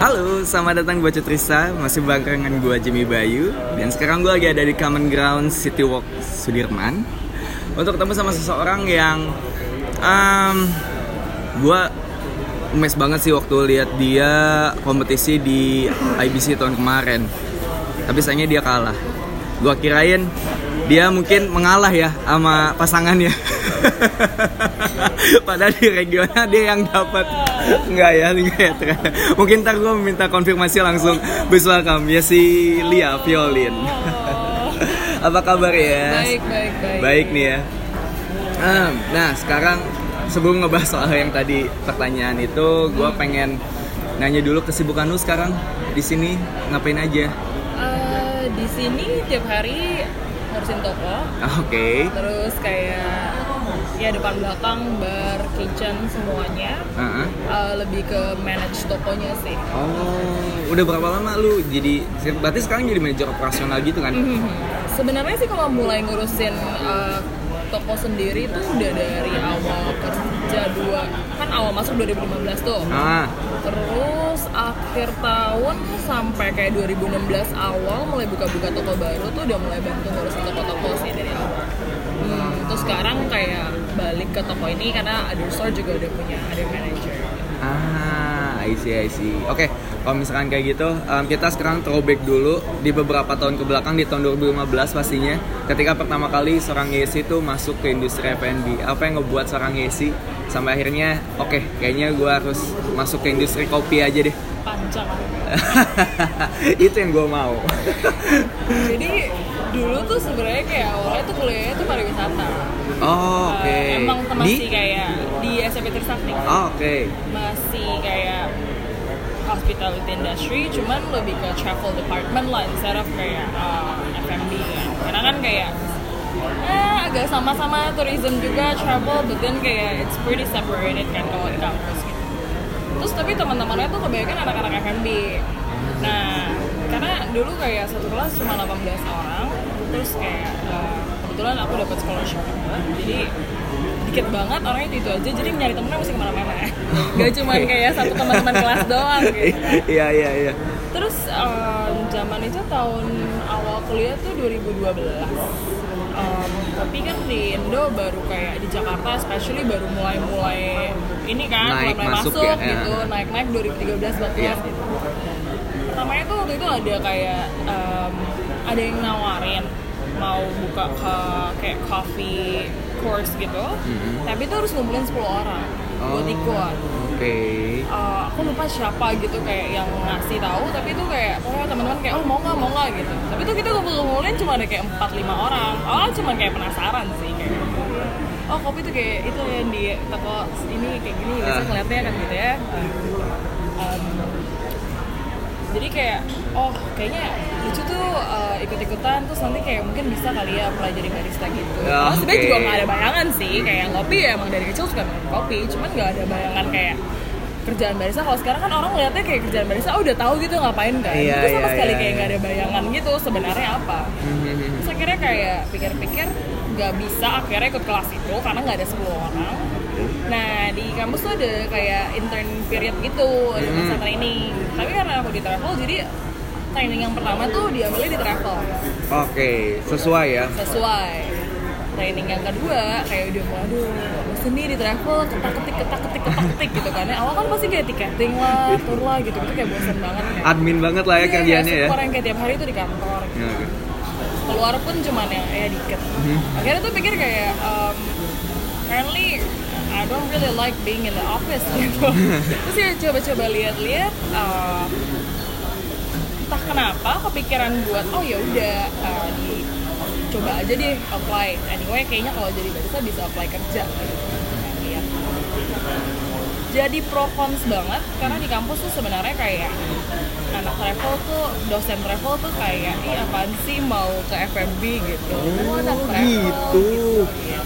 Halo, selamat datang buat Cutrisa Masih barengan gue Jimmy Bayu. Dan sekarang gue lagi ada di Common Ground City Walk Sudirman. Untuk ketemu sama seseorang yang um, Gue mes banget sih waktu lihat dia kompetisi di IBC tahun kemarin. Tapi sayangnya dia kalah. Gue kirain dia mungkin mengalah ya sama pasangannya. Padahal di regional dia yang dapat. Enggak ya enggak ya ternyata. mungkin ntar gue minta konfirmasi langsung. Bis welcome ya si Lia Violin. Apa kabar ya? Baik, baik, baik. baik nih ya. Ah, nah sekarang sebelum ngebahas soal yang tadi pertanyaan itu gue pengen nanya dulu kesibukan lu sekarang di sini ngapain aja? Eh, di sini tiap hari ngurusin toko, oke terus kayak ya depan belakang, bar, kitchen semuanya. Ah, ah. Eh, lebih ke manage tokonya sih. Oh, udah berapa lama lu jadi berarti sekarang jadi manajer operasional gitu kan? Mhm. Sebenarnya sih kalau mulai ngurusin eh, toko sendiri tuh udah dari awal kerja dua kan awal masuk 2015 tuh. Ah, Terus akhir tahun sampai kayak 2016 awal mulai buka-buka toko baru tuh udah mulai bantu ngurusin toko-toko sih dari awal. Hmm, terus sekarang kayak balik ke toko ini karena other store juga udah punya ada manager. ah, I see, I see. Oke, kalau misalkan kayak gitu, em, kita sekarang throwback dulu di beberapa tahun ke belakang di tahun 2015 pastinya. Ketika pertama kali seorang Yesi tuh masuk ke industri F&B, apa yang ngebuat seorang Yesi sampai akhirnya, oke, kayaknya gue harus masuk ke industri kopi aja deh. Panjang. Itu yang gue mau. Jadi dulu tuh sebenarnya kayak awalnya tuh kuliahnya tuh pariwisata. Oh, oke. Eh, emang Di? masih kayak di SMP Trisakti. Oh, oke. masih kayak hospitality industry cuman lebih ke travel department lah instead of kayak uh, F&B kan karena kan kayak eh, agak sama-sama tourism juga travel but then kayak it's pretty separated kan kalau di kampus gitu. Terus tapi teman-temannya tuh kebanyakan anak-anak F&B nah karena dulu kayak satu kelas cuma 18 orang terus kayak uh, kebetulan aku dapat scholarship juga jadi dikit banget orangnya itu, itu aja jadi nyari temennya mesti ke mana-mana. Gak cuma kayak satu teman-teman kelas doang gitu. Iya, iya, iya. terus um, zaman itu tahun awal kuliah tuh 2012 um, tapi kan di Indo baru kayak di Jakarta especially baru mulai-mulai ini kan Naik, mulai masuk masuk, ya, ya. gitu naik-naik 2013 14 Iya. gitu pertamanya tuh waktu itu ada kayak um, ada yang nawarin mau buka ke kayak coffee course gitu Mhm. tapi itu harus ngumpulin 10 orang buat Oh, ikut Oke. Uh, aku lupa siapa gitu kayak yang ngasih tahu tapi itu kayak pokoknya teman-teman kayak oh mau nggak mau nggak gitu tapi tuh kita ngumpul-ngumpulin cuma ada kayak empat lima orang oh cuma kayak penasaran sih kayak oh kopi tuh kayak itu yang di toko ini kayak gini biasanya Ah. ngeliatnya kan gitu ya Um, jadi kayak oh kayaknya lucu tuh uh, ikut-ikutan terus nanti kayak mungkin bisa kali ya pelajari barista gitu. Ya, Karena sebenarnya juga nggak ada bayangan sih kayak ngopi ya emang dari kecil suka minum kopi cuman nggak ada bayangan kayak kerjaan barista. Kalau sekarang kan orang ngeliatnya kayak kerjaan barista oh udah tahu gitu ngapain kan? Iya, itu sama iya, sekali iya, kayak iya. nggak ada bayangan gitu sebenarnya apa? Mhm. terus akhirnya kayak pikir-pikir nggak bisa akhirnya ikut kelas itu karena nggak ada 10 orang nah di kampus tuh ada kayak intern period gitu ada Hmm. masa training tapi karena aku di travel jadi training yang pertama tuh diambilnya di travel Oke, sesuai ya. sesuai training yang kedua kayak udah mau bosen nih di travel ketak ketik ketak ketik ketak ketik gitu kan awal kan pasti kayak tiketing lah tour lah gitu gitu kayak bosen banget ya Admin banget lah ya Iya, kerjaannya ya. yang kayak tiap hari tuh di kantor Ya, oke. keluar pun cuman yang ya dikit Mhm. akhirnya tuh pikir kayak um, I don't really like being in the office gitu terus ya coba-coba lihat-lihat uh, entah kenapa kepikiran buat oh ya udah uh, coba aja deh apply anyway kayaknya kalau jadi barista bisa apply kerja gitu. Jadi pro cons banget karena di kampus tuh sebenarnya kayak anak travel tuh dosen travel tuh kayak ih apaan sih mau ke F&B gitu oh, anak travel Gitu.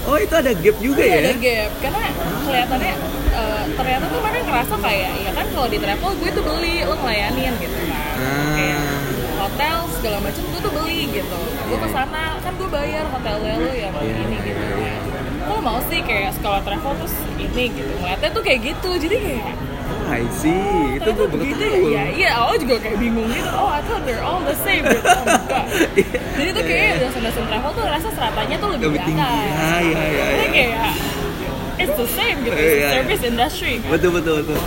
Oh, itu ada gap juga Iya, ya? ada gap karena kelihatannya eh, ternyata tuh mereka ngerasa kayak ya kan kalau di travel gue tuh beli lo ngelayanin gitu kan Ah. kayak hotel segala macam gue tuh beli gitu gue ke sana kan gue bayar hotelnya lo yang Iya, ini gitu iya. Kok mau sih kayak sekolah travel terus ini gitu ngeliatnya tuh kayak gitu jadi kayak I see. Itu ternyata gue baru begitu tahu. ya iya awal juga kayak bingung gitu oh I thought they're all the same gitu oh, enggak Iya. jadi tuh kayak dosen-dosen travel tuh rasa seratanya tuh lebih, Lebih tinggi. atas Ya, ya, ya, Jadi ya. kayak it's the same gitu Iya, iya. service industry kan Betul betul betul.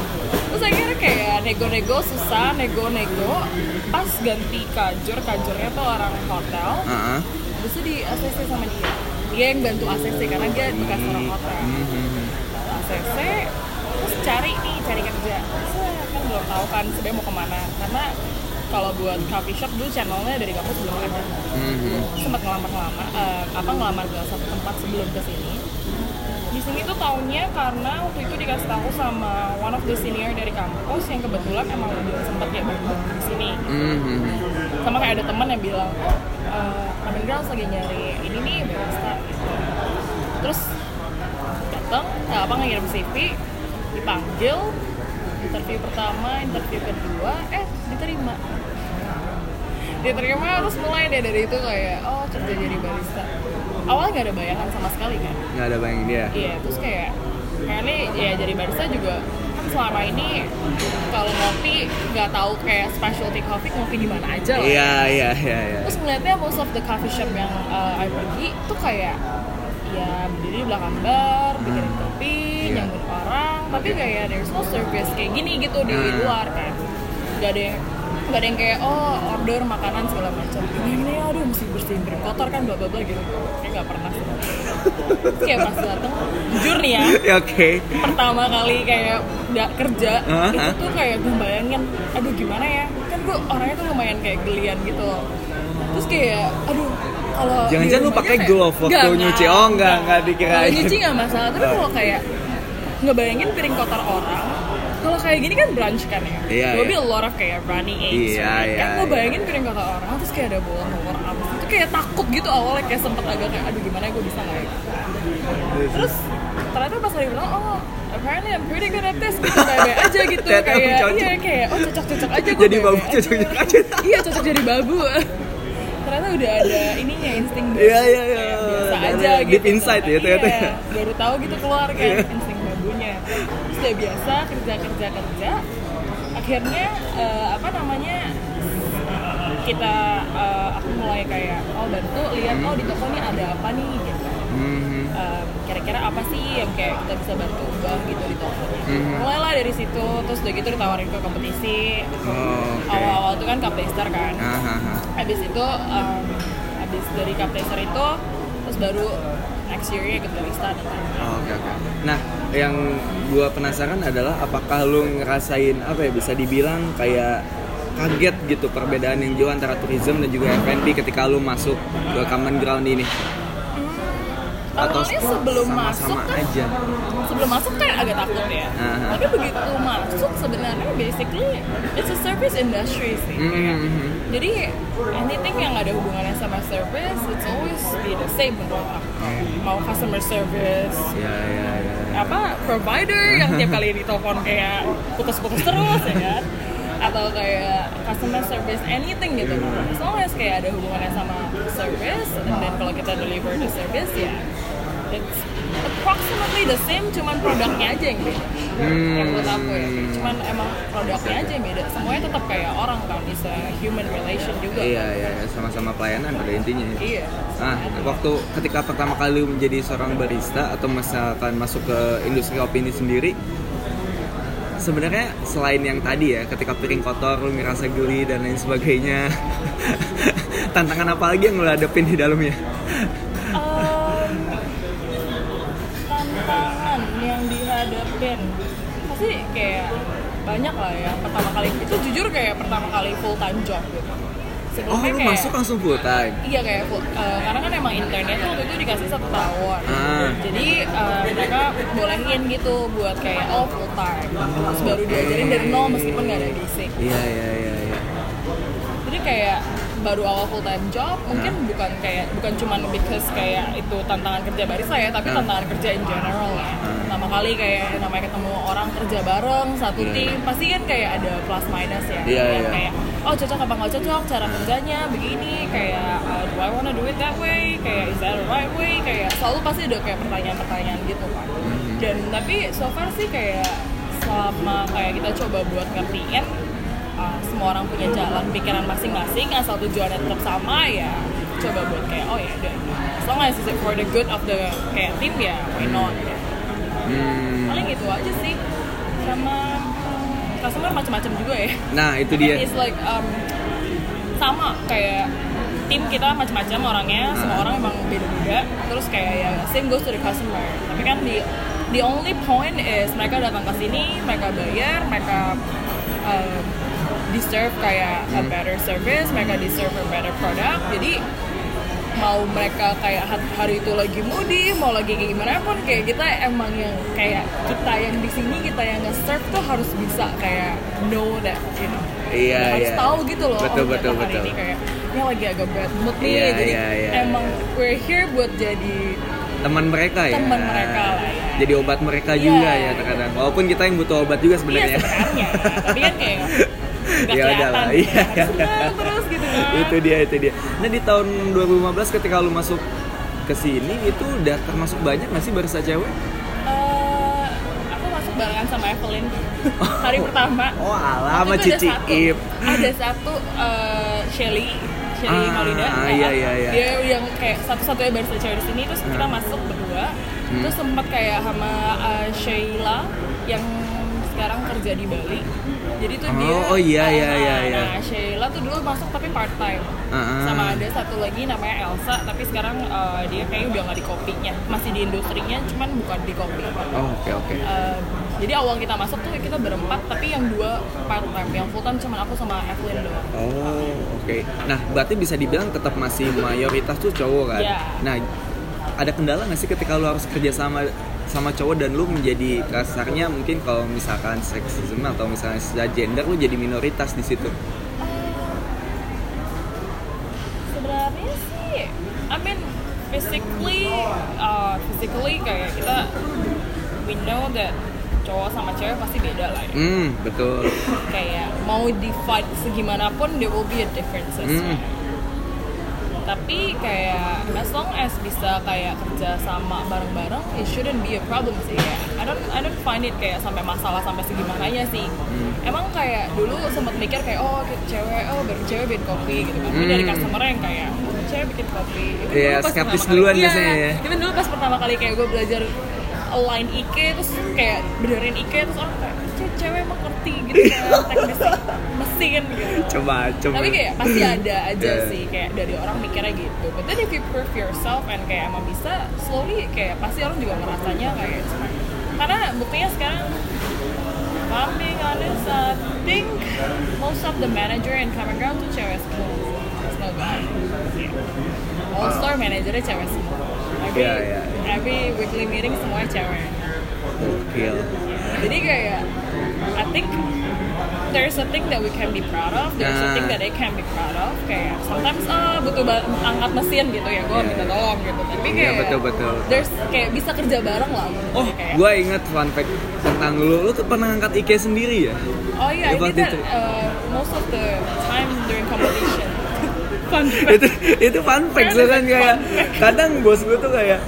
terus akhirnya kayak nego-nego susah nego-nego pas ganti kajur kajurnya tuh orang hotel Heeh. terus di ACC sama dia dia yang bantu ACC karena dia bekas orang hotel Mhm. ACC terus cari nih cari kerja Set, kan belum tahu kan sebenarnya mau ke mana karena kalau buat coffee shop dulu channelnya dari kampus belum ada Mhm. sempat ngelamar ngelamar eh, apa ngelamar ke satu tempat sebelum ke sini di sini tuh taunya karena waktu itu dikasih tahu sama one of the senior dari kampus yang kebetulan emang udah kayak bantu di sini. Mhm. sama kayak ada teman yang bilang oh uh, Grounds lagi nyari ini nih barista gitu terus datang eh, apa ngirim CV dipanggil interview pertama interview kedua eh diterima. Diterima terus mulai deh dari itu kayak oh kerja jadi barista awalnya nggak ada bayangan sama sekali kan Nggak ada bayang dia. Iya, terus kayak kayak ini ya jadi barista juga kan selama ini kalau ngopi nggak tahu kayak specialty coffee ngopi di mana aja lah. Iya iya iya. iya. Terus ngeliatnya most of the coffee shop yang uh, I pergi tuh kayak ya berdiri di belakang bar, bikin kopi, Iya. nyambut orang, tapi kayak there's no service kayak gini gitu di Hmm. luar kan. Gak ada yang gak ada yang kayak oh order makanan segala macam ini ini aduh mesti bersihin piring kotor kan bla bla bla gitu kayak nggak pernah sih kayak pas dateng jujur nih ya Ya, Oke. pertama kali kayak nggak kerja Aha. itu tuh kayak gue bayangin aduh gimana ya kan gue orangnya tuh lumayan kayak gelian gitu loh terus kayak aduh kalau Jangan-jangan lu pakai glove waktu Nggak, nyuci. nggak, Oh, nggak, nggak dikirain. nyuci nggak masalah tapi kalau kayak ngebayangin piring kotor orang kalau kayak gini kan brunch kan ya Iya, There'll iya. be a lot of kayak running eggs Iya, right? iya, kan gue iya. bayangin piring kotor orang terus kayak ada bola telur apa itu kayak takut gitu awalnya kayak sempet agak kayak aduh gimana gue bisa nggak ya terus ternyata pas hari bilang oh apparently I'm pretty good at this gitu bebe aja gitu kayak cocok. iya kayak oh cocok cocok aja gue Jadi babu cocok-cocok aja. iya cocok jadi babu ternyata udah ada ininya insting babu Iya, iya, iya. Kayak biasa aja deep gitu inside ya, ternyata Iya, ya. baru tahu gitu keluar kan Iya. insting babunya terus udah biasa kerja kerja kerja akhirnya eh, apa namanya kita eh, aku mulai kayak oh bantu lihat oh di toko nih ada apa nih gitu Mhm. um, kira-kira apa sih yang kayak kita bisa bantu ubah gitu di toko Mhm. mulailah dari situ terus udah gitu ditawarin ke kompetisi Oh, Oke. awal-awal itu kan cup taster kan aha. habis itu um, habis dari cup taster itu terus baru next year ikut barista dan lain-lain. Oh, Oke oke. Nah, yang gua penasaran adalah apakah lu ngerasain apa ya bisa dibilang kayak kaget gitu perbedaan yang jauh antara tourism dan juga F&B ketika lu masuk ke common ground ini? Atau awalnya sebelum sama-sama masuk kan aja? sebelum masuk kan agak takut ya. Aha. tapi begitu masuk sebenarnya basically it's a service industry sih. Mhm. jadi anything yang ada hubungannya sama service it's always be the same menurut aku. Mau customer service ya ya ya apa provider yang tiap kali ditelepon kayak putus-putus terus ya kan? Atau kayak customer service anything gitu. As long as kayak ada hubungannya sama service and then kalau kita deliver the service ya it's approximately the same cuman produknya aja yang beda Hmm. yang menurut aku ya cuman emang produknya aja yang beda semuanya tetap kayak orang kan bisa human relation juga iya iya iya, sama-sama pelayanan pada intinya ya. iya Nah, waktu ketika pertama kali menjadi seorang barista atau misalkan masuk ke industri kopi ini sendiri, sebenarnya selain yang tadi ya, ketika piring kotor lu ngerasa geli dan lain sebagainya, tantangan apa lagi yang lu hadapin di dalamnya? Em, tantangan yang dihadapin pasti kayak banyak lah ya pertama kali itu jujur kayak pertama kali full time job gitu Oh, lu kayak masuk langsung full time? iya kayak full, eh, karena kan emang internnya tuh waktu itu dikasih satu tahun Ah. jadi eh, mereka bolehin gitu buat kayak oh full time terus baru diajarin dari nol meskipun nggak ada basic Iya, iya, iya, iya. jadi kayak baru awal full time job mungkin bukan kayak bukan cuma because kayak itu tantangan kerja barista ya tapi Hmm. tantangan kerja in general ya pertama kali kayak namanya ketemu orang kerja bareng satu Iya. tim pasti kan kayak ada plus minus ya Iya, Yang iya. kayak oh cocok apa nggak cocok cara kerjanya begini kayak uh, do I wanna do it that way kayak is that the right way kayak selalu pasti ada kayak pertanyaan-pertanyaan gitu kan Hmm. dan tapi so far sih kayak selama kayak kita coba buat ngertiin uh, semua orang punya jalan pikiran masing-masing asal tujuannya tetap sama ya coba buat kayak oh ya udah as long as it's for the good of the kayak tim ya why not ya. Hmm. paling itu aja sih. Sama customer macam-macam juga ya. Nah itu dia. it's like um, sama kayak tim kita macam-macam orangnya semua orang emang beda-beda. Terus kayak ya same goes to the customer. Tapi kan di the only point is mereka datang ke sini mereka bayar mereka um, deserve kayak a better service mereka deserve a better product jadi mau mereka kayak ha- hari itu lagi moody mau lagi kayak gimana pun kayak kita emang yang kayak kita yang di sini kita yang nge-serve tuh harus bisa kayak know that you know Iya, harus iya. tahu gitu loh Betul, oh, betul, hari betul. ini kayak ini lagi agak bad mood nih Iya, jadi iya, iya, emang we're here buat jadi Teman mereka ya. Teman mereka lah, ya. Jadi obat mereka Iya. juga ya terkadang. Walaupun kita yang butuh obat juga iya sebenarnya. sebenarnya tapi kan kayak Ya udahlah, gitu. iya. Terus gitu kan itu dia itu dia. Nah di tahun 2015 ketika lu masuk ke sini itu udah termasuk banyak nggak sih barista cewek? Eh, aku masuk barengan sama Evelyn hari pertama Oh alah sama itu ada Cici satu- Ip. ada satu eh, Shelly Shelly Ah, Maulida ah, uh, iya, iya, iya. dia yang kayak satu-satunya barista cewek di sini terus kita Ah. masuk berdua Hmm. terus sempat kayak sama eh, Sheila yang sekarang kerja di Bali jadi tuh Oh, dia oh iya, ah, iya, ah, iya, iya. nah Sheila tuh dulu masuk tapi part time Ah, ah. sama ada satu lagi namanya Elsa tapi sekarang eh, dia kayaknya udah nggak di kopinya masih di industrinya cuman bukan di kopi Oh, oke oke. Um, jadi awal kita masuk tuh kita berempat, tapi yang dua part time, yang full time cuma aku sama Evelyn doang. Oh, oke. Nah, berarti bisa dibilang tetap masih mayoritas tuh cowok kan? Iya. Nah, ada kendala nggak sih ketika lu harus kerja sama sama cowok dan lu menjadi kasarnya mungkin kalau misalkan seksisme atau misalnya secara gender lu jadi minoritas di situ. Sebenarnya sih, I mean physically, uh, physically kayak kita we know that cowok sama cewek pasti beda lah ya. Hmm, betul. Kayak mau di fight segimanapun there will be a differences. Hmm. Tapi kayak as long as bisa kayak kerja sama bareng-bareng, it shouldn't be a problem sih ya. I don't I don't find it kayak sampai masalah sampai segimananya sih. Hmm. Emang kayak dulu sempat mikir kayak oh cewek oh baru cewek bikin kopi gitu kan. Hmm. dari customer yang kayak oh, cewek bikin kopi. Even Iya, dulu pas skeptis duluan kali- biasanya Iya, ya. Even dulu pas pertama kali kayak gue belajar align IK terus kayak benerin IK terus orang kayak "Ce- cewek emang ngerti gitu teknis mesin gitu. Coba, coba. Tapi kayak pasti ada aja Yeah. sih kayak dari orang mikirnya gitu. But then if you prove yourself and kayak emang bisa slowly kayak pasti orang juga ngerasanya kayak fine. karena buktinya sekarang I'm being honest, I think most of the manager in Common Ground tuh cewek semua. It's no guy. Yeah. All star managernya cewek semua. Every, Yeah, yeah. every weekly meeting semuanya cewek. Gokil. Jadi kayak I think there's a thing that we can be proud of, there's a thing that they can be proud of. Kayak sometimes ah butuh angkat mesin gitu ya, gue Yeah. minta tolong gitu. Tapi Iya, kayak betul, betul. There's kayak bisa kerja bareng lah. Oh, gue, kayak. inget fun fact tentang lu. Lu tuh pernah ngangkat IK sendiri ya? Oh iya, Ya, kan itu. uh, most of the time during competition. Fun fact. itu itu fun fact kan kayak kadang bos gue tuh kayak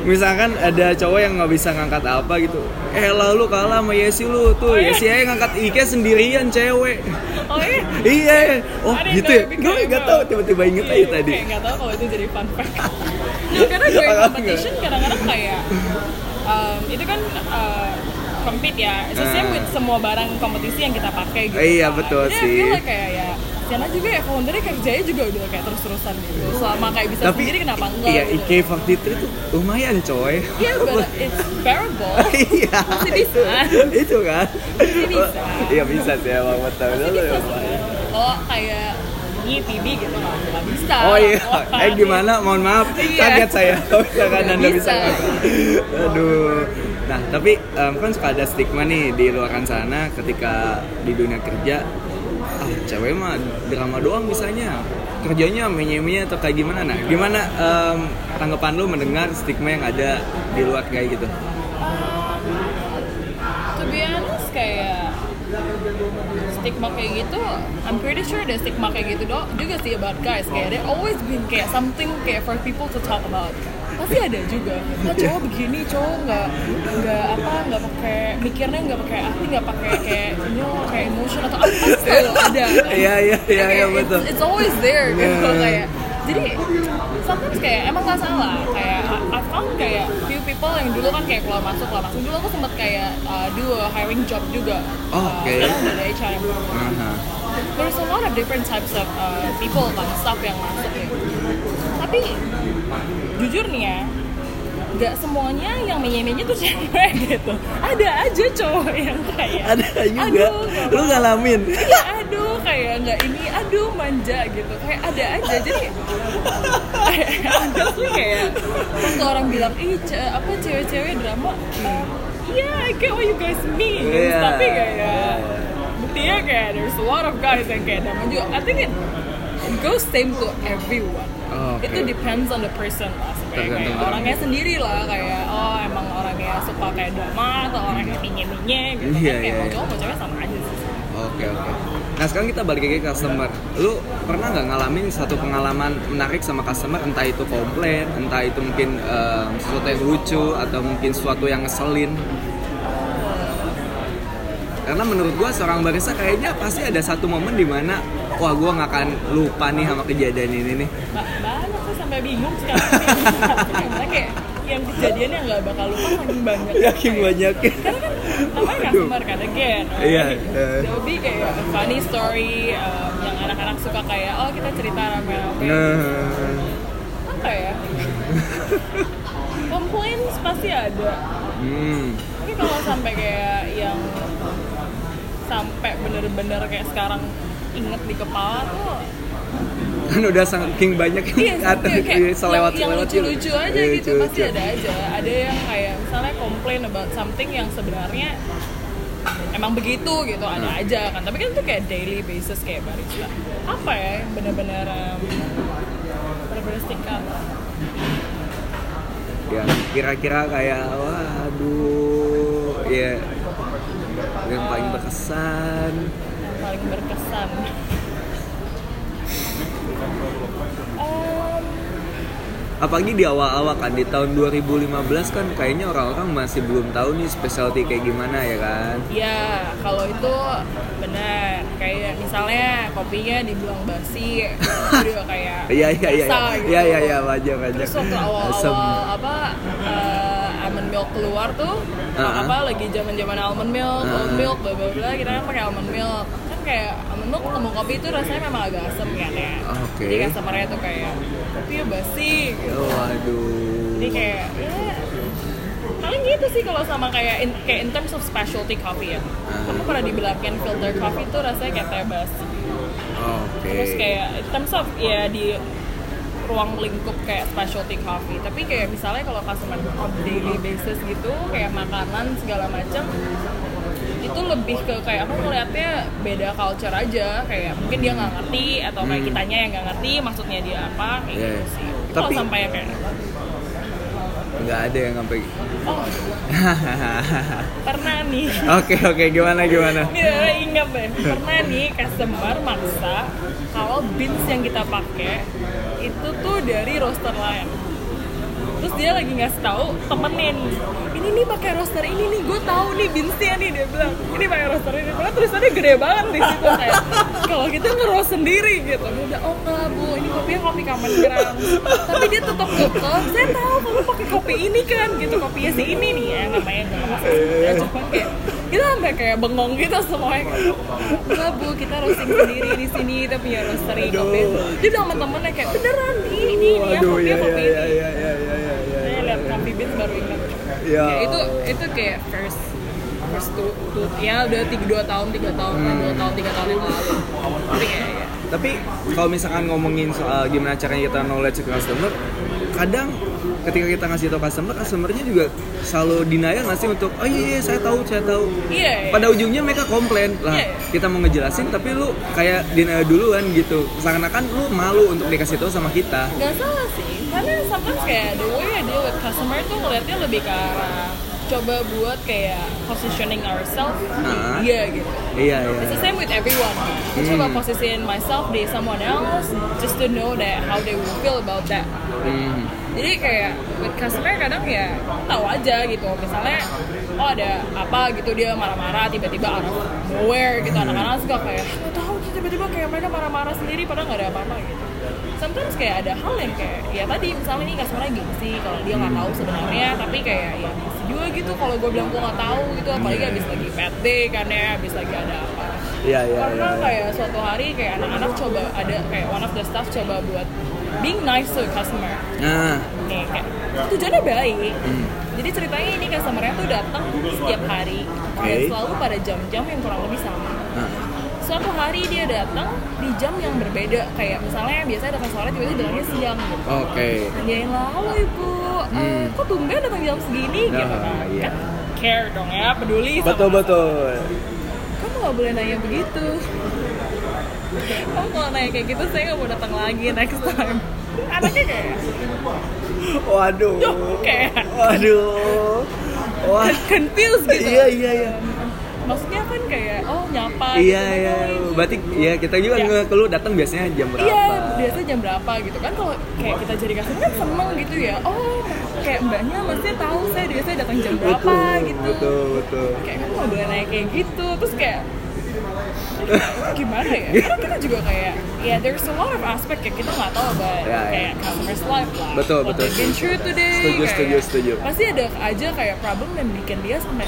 misalkan ada cowok yang nggak bisa ngangkat apa gitu eh lalu kalah sama Yesi lu tuh Oh, iya. Yesi aja ngangkat Ike sendirian cewek Oh iya. iya oh didn't gitu ya because gue nggak of- tahu tiba-tiba inget Iya, aja gue tadi nggak tahu kalau itu jadi fun fact. Nah, karena during Enggak. competition kadang-kadang kayak um, itu kan uh, compete ya. It's the same Ah. with semua barang kompetisi yang kita pakai gitu. Iya, betul sih. I feel like kayak ya Siana juga ya foundernya kerjanya juga udah kayak terus-terusan gitu. Selama kayak bisa tapi sendiri kenapa enggak? iya gitu. Ike waktu itu tuh lumayan coy Iya, but it's bearable. iya Masih itu bisa. itu kan Masih bisa. iya bisa sih emang betul Masih bisa sebenarnya. Kalau kayak ini PB gitu nggak bisa. Oh iya, Wah, eh gimana? Mohon maaf, Iya. kaget saya. Oh, misalkan anda bisa. bisa. Aduh. Nah, tapi em, kan suka ada stigma nih di luar sana ketika di dunia kerja, cewek mah drama doang misalnya. Kerjanya menye-menye atau kayak gimana? Nah gimana em, tanggapan lu mendengar stigma yang ada di luar kayak gitu? Honest kayak stigma kayak gitu I'm pretty sure ada stigma kayak gitu dong juga sih about guys. Kayak there always been kayak something kayak for people to talk about pasti ada juga oh cowok begini cowok nggak nggak apa nggak pakai mikirnya nggak pakai hati nggak pakai kayak you know, kayak emotion atau apa selalu ada. Iya, iya, iya, iya, it's- betul. it's, always there gitu Yeah. kayak jadi sometimes kayak emang nggak salah kayak I, found kayak few people yang dulu kan kayak keluar masuk keluar masuk dulu aku sempet kayak uh, do a hiring job juga Oh, Uh, oke. sekarang udah ada HRM Aha. there's a lot of different types of uh, people kan staff yang masuk ya tapi jujur nih ya nggak semuanya yang menye tuh cewek gitu. Ada aja cowok yang kayak Ada juga. aduh, Lu ngalamin. Iya, aduh kayak nggak ini aduh manja gitu. Kayak ada aja. Jadi honestly kayak waktu orang bilang ih ce- apa cewek-cewek drama? Uh, iya I get what you guys mean. Iya. tapi kayak buktinya kayak there's a lot of guys yang kayak drama juga. I think it goes same to everyone Oh, oke. itu depends on the person lah sebenarnya kayak orang. orangnya sendiri lah kayak oh emang orangnya suka kayak drama atau orangnya minye-minye gitu Iya, kan kayak mau iya. cowok mau cewek sama aja sih Oke oke. Nah sekarang kita balik lagi ke customer. Lu pernah nggak ngalamin satu pengalaman menarik sama customer? Entah itu komplain, entah itu mungkin em, sesuatu yang lucu atau mungkin sesuatu yang ngeselin. Karena menurut gua seorang barista kayaknya pasti ada satu momen di mana wah gua nggak akan lupa nih sama kejadian ini nih. Ba- banyak sih sampai bingung sekarang kayak yang kejadian yang nggak bakal lupa saking banyak Yakin banyak. karena kan namanya customer kan again right? Iya, iya. There'll be kayak funny story um, yang anak-anak suka kayak oh kita cerita rame-rame Nah, apa ya complaints pasti ada hmm. tapi kalau sampai kayak yang sampai bener-bener kayak sekarang inget di kepala tuh kan udah saking banyak Iya, yang tapi kayak selewat yang, yang selewat lucu-lucu aja Iya, gitu pasti ada aja. Ada yang kayak misalnya komplain about something yang sebenarnya emang begitu gitu, ada Hmm. aja kan. Tapi kan itu kayak daily basis kayak barista. Apa ya yang benar-benar um, benar-benar stick out? yang kira-kira kayak waduh ya yang paling berkesan yang paling berkesan. Um, apalagi di awal-awal kan di tahun 2015 kan kayaknya orang-orang masih belum tahu nih specialty kayak gimana ya kan Ya, kalau itu benar. Kayak misalnya kopinya dibilang basi, juga kayak iya iya iya gitu. iya iya iya wajar wajar Terus waktu awal-awal apa uh, milk keluar tuh, Uh-uh. apa lagi zaman-zaman almond milk, Uh-uh. oat milk, bla bla bla, kita kan pakai almond milk. Kan kayak almond milk ketemu kopi itu rasanya memang agak asam kan ya. Oke. Jadi customer-nya tuh kayak kopinya basi gitu. oh, waduh Jadi kayak ya paling gitu sih kalau sama kayak in, kayak in terms of specialty coffee ya. Aku pernah dibilangin filter coffee tuh rasanya kayak teh basi. oke Terus kayak in terms of ya di ruang lingkup kayak specialty coffee. Tapi kayak misalnya kalau customer on daily basis gitu kayak makanan segala macam itu lebih ke kayak aku ngeliatnya beda culture aja. Kayak mungkin dia nggak ngerti atau kayak Hmm. kitanya yang nggak ngerti maksudnya dia apa kayak Iya. gitu sih. Kalau Tapi- sampai kayak nggak ada yang sampai oh. Pernah nih. Oke oke. Gimana gimana? Ini Rara ingat deh, pernah nih customer maksa kalau beans yang kita pakai itu tuh dari roaster lain. Terus dia lagi ngasih tahu temennya nih, ini nih pakai roaster ini nih, gue tahu nih beansnya nih dia bilang, ini pakai roaster ini, padahal tulisannya gede banget di situ. Kayak kalau kita ngeroast sendiri gitu. Dia udah oh enggak bu, ini kopinya kopi common ground. Tapi dia tetap kekeh, saya tahu kamu pakai kopi ini kan, gitu kopinya si ini nih. Ya namanya nggak masalah. Ya, Cuma kayak kita sampai kayak bengong gitu semuanya. Enggak bu. Kita roasting sendiri di sini. Kita punya roastery kopi dia bilang sama temennya kayak beneran nih ini ini ya iya kopi iya ini iya iya iya iya iya saya beans baru ingat Ya. Kayak itu itu kayak first first two, two ya udah tiga dua tahun tiga tahun kan dua tahun tiga tahun yang lalu tapi kayak ya, Tapi kalau misalkan ngomongin soal gimana caranya kita knowledge ke customer, kadang ketika kita ngasih tau customer, customernya juga selalu denial nggak sih untuk oh iya, iya saya tahu saya tahu. iya iya. Pada ujungnya mereka komplain lah Iya. kita mau ngejelasin tapi lu kayak denial duluan gitu. Seakan-akan lu malu untuk dikasih tahu sama kita. nggak salah sih karena sometimes kayak the way I deal with customer tuh ngeliatnya lebih ke arah coba buat kayak positioning ourselves Ah. di dia gitu Iya It's the iya. same with everyone. aku coba posisiin myself di someone else just to know that how they will feel about that Hmm. jadi kayak with customer kadang ya tahu aja gitu misalnya oh ada apa gitu dia marah-marah tiba-tiba out of nowhere gitu anak-anak suka kayak tahu tiba-tiba kayak mereka marah-marah sendiri padahal nggak ada apa-apa gitu sometimes kayak ada hal yang kayak ya tadi misalnya nih customer gengsi kalau dia nggak tahu sebenarnya tapi kayak ya gengsi juga gitu kalau gue bilang gue nggak tahu gitu apalagi Iya. habis lagi bad day kan ya habis lagi ada apa Iya, iya, karena iya, iya. kayak suatu hari kayak anak-anak coba ada kayak one of the staff coba buat being nice to customer Nah, nih kayak tujuannya baik Hmm. jadi ceritanya ini customernya tuh datang setiap hari dan Oke. selalu pada jam-jam yang kurang lebih sama. Suatu hari dia datang di jam yang berbeda kayak misalnya biasanya datang sore tiba-tiba bilangnya siang gitu Oke. nanyain lah halo ibu eh, Hmm. kok tumben datang jam segini Nah, gitu kan iya. Kan care dong ya peduli sama Betul betul. kamu nggak boleh nanya begitu kamu kalau nanya kayak gitu saya nggak mau datang lagi next time anaknya kayak Waduh. Duh, kayak Waduh. Wah. confused gitu Iya iya iya. maksudnya kan nyapa Iya gitu. iya. Oh, Berarti iya kita juga Iya. nge lu datang biasanya jam berapa? Iya, biasanya jam berapa gitu kan kalau kayak kita jadi customer kan seneng gitu ya. Oh, kayak mbaknya maksudnya tahu saya biasanya datang jam berapa betul, gitu. Betul betul. Kayak kamu nggak boleh kayak gitu. Terus kayak gimana ya? Karena kita juga kayak ya there's a lot of aspect yang kita nggak tahu about Ya, ya. kayak customer's life lah. Betul, What betul, been through today. Setuju, kayak setuju, setuju. Pasti ada aja kayak problem dan bikin dia sampai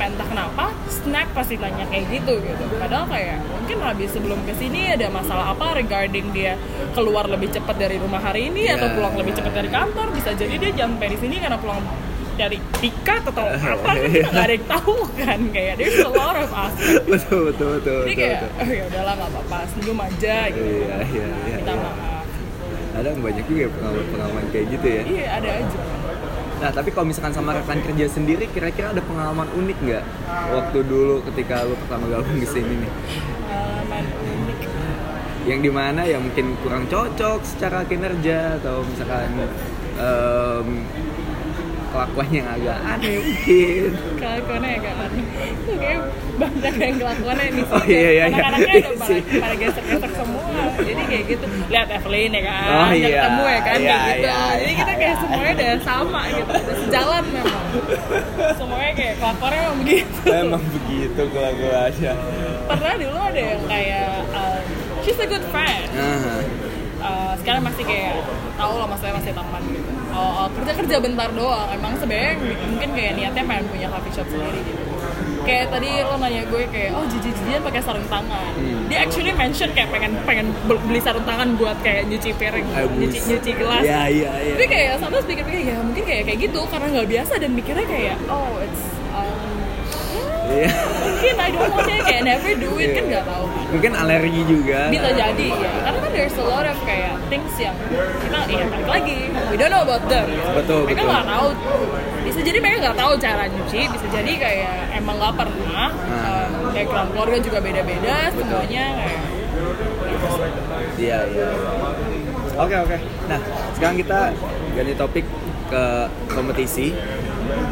sampai entah kenapa snack pasti tanya kayak gitu gitu padahal kayak mungkin habis sebelum ke sini ada masalah apa regarding dia keluar lebih cepat dari rumah hari ini Iya. atau pulang lebih cepat dari kantor bisa jadi dia sampai di sini karena pulang dari tiket atau apa kan kita nggak ada yang tahu kan kayak there's a lot of aspect betul betul betul jadi betul. kayak betul. oh ya udahlah nggak apa-apa senyum aja gitu Iya iya iya. minta iya. maaf Ada banyak juga ya pengalaman-pengalaman kayak gitu ya. iya ada aja Nah, tapi kalau misalkan sama rekan kerja sendiri, kira-kira ada pengalaman unik nggak waktu dulu ketika lu pertama gabung di sini nih? pengalaman unik Yang di mana ya mungkin kurang cocok secara kinerja atau misalkan em, kelakuannya yang agak aneh mungkin. kelakuannya agak aneh kayak banyak yang kelakuannya di sini Oh, iya, iya, iya. anak-anaknya udah pada, pada gesek-gesek semua jadi kayak gitu lihat Evelyn ya kan Oh, iya. ketemu ya kan Iya, kayak gitu iya, jadi iya, kita kayak iya. semuanya udah sama gitu udah sejalan memang semuanya kayak kelakuannya memang begitu Emang begitu kelakuannya. pernah dulu ada yang kayak uh, she's a good friend Nah, Uh, sekarang masih kayak tahu lah maksudnya masih taman gitu. Oh, oh, kerja kerja bentar doang. Emang sebenarnya mungkin kayak niatnya pengen punya coffee shop sendiri gitu. Kayak tadi lo nanya gue kayak oh jijik jijian pakai sarung tangan. Hmm. dia actually mention kayak pengen pengen bel- beli sarung tangan buat kayak nyuci piring nyuci nyuci gelas. Iya iya iya. tapi kayak sometimes pikir-pikir ya mungkin kayak kayak gitu karena nggak biasa. Dan mikirnya kayak oh it's Iya. mungkin I don't it kayak never do it kan Iya. nggak tahu Mungkin alergi juga. bisa jadi ya karena kan there's a lot of kayak things yang kita ya balik lagi we don't know about them. Betul, mereka betul. nggak tahu bisa jadi mereka nggak tahu cara nyuci bisa jadi kayak emang nggak pernah Nah. um, background keluarga juga beda-beda semuanya kayak Iya iya. Oke oke. Nah sekarang kita ganti topik ke kompetisi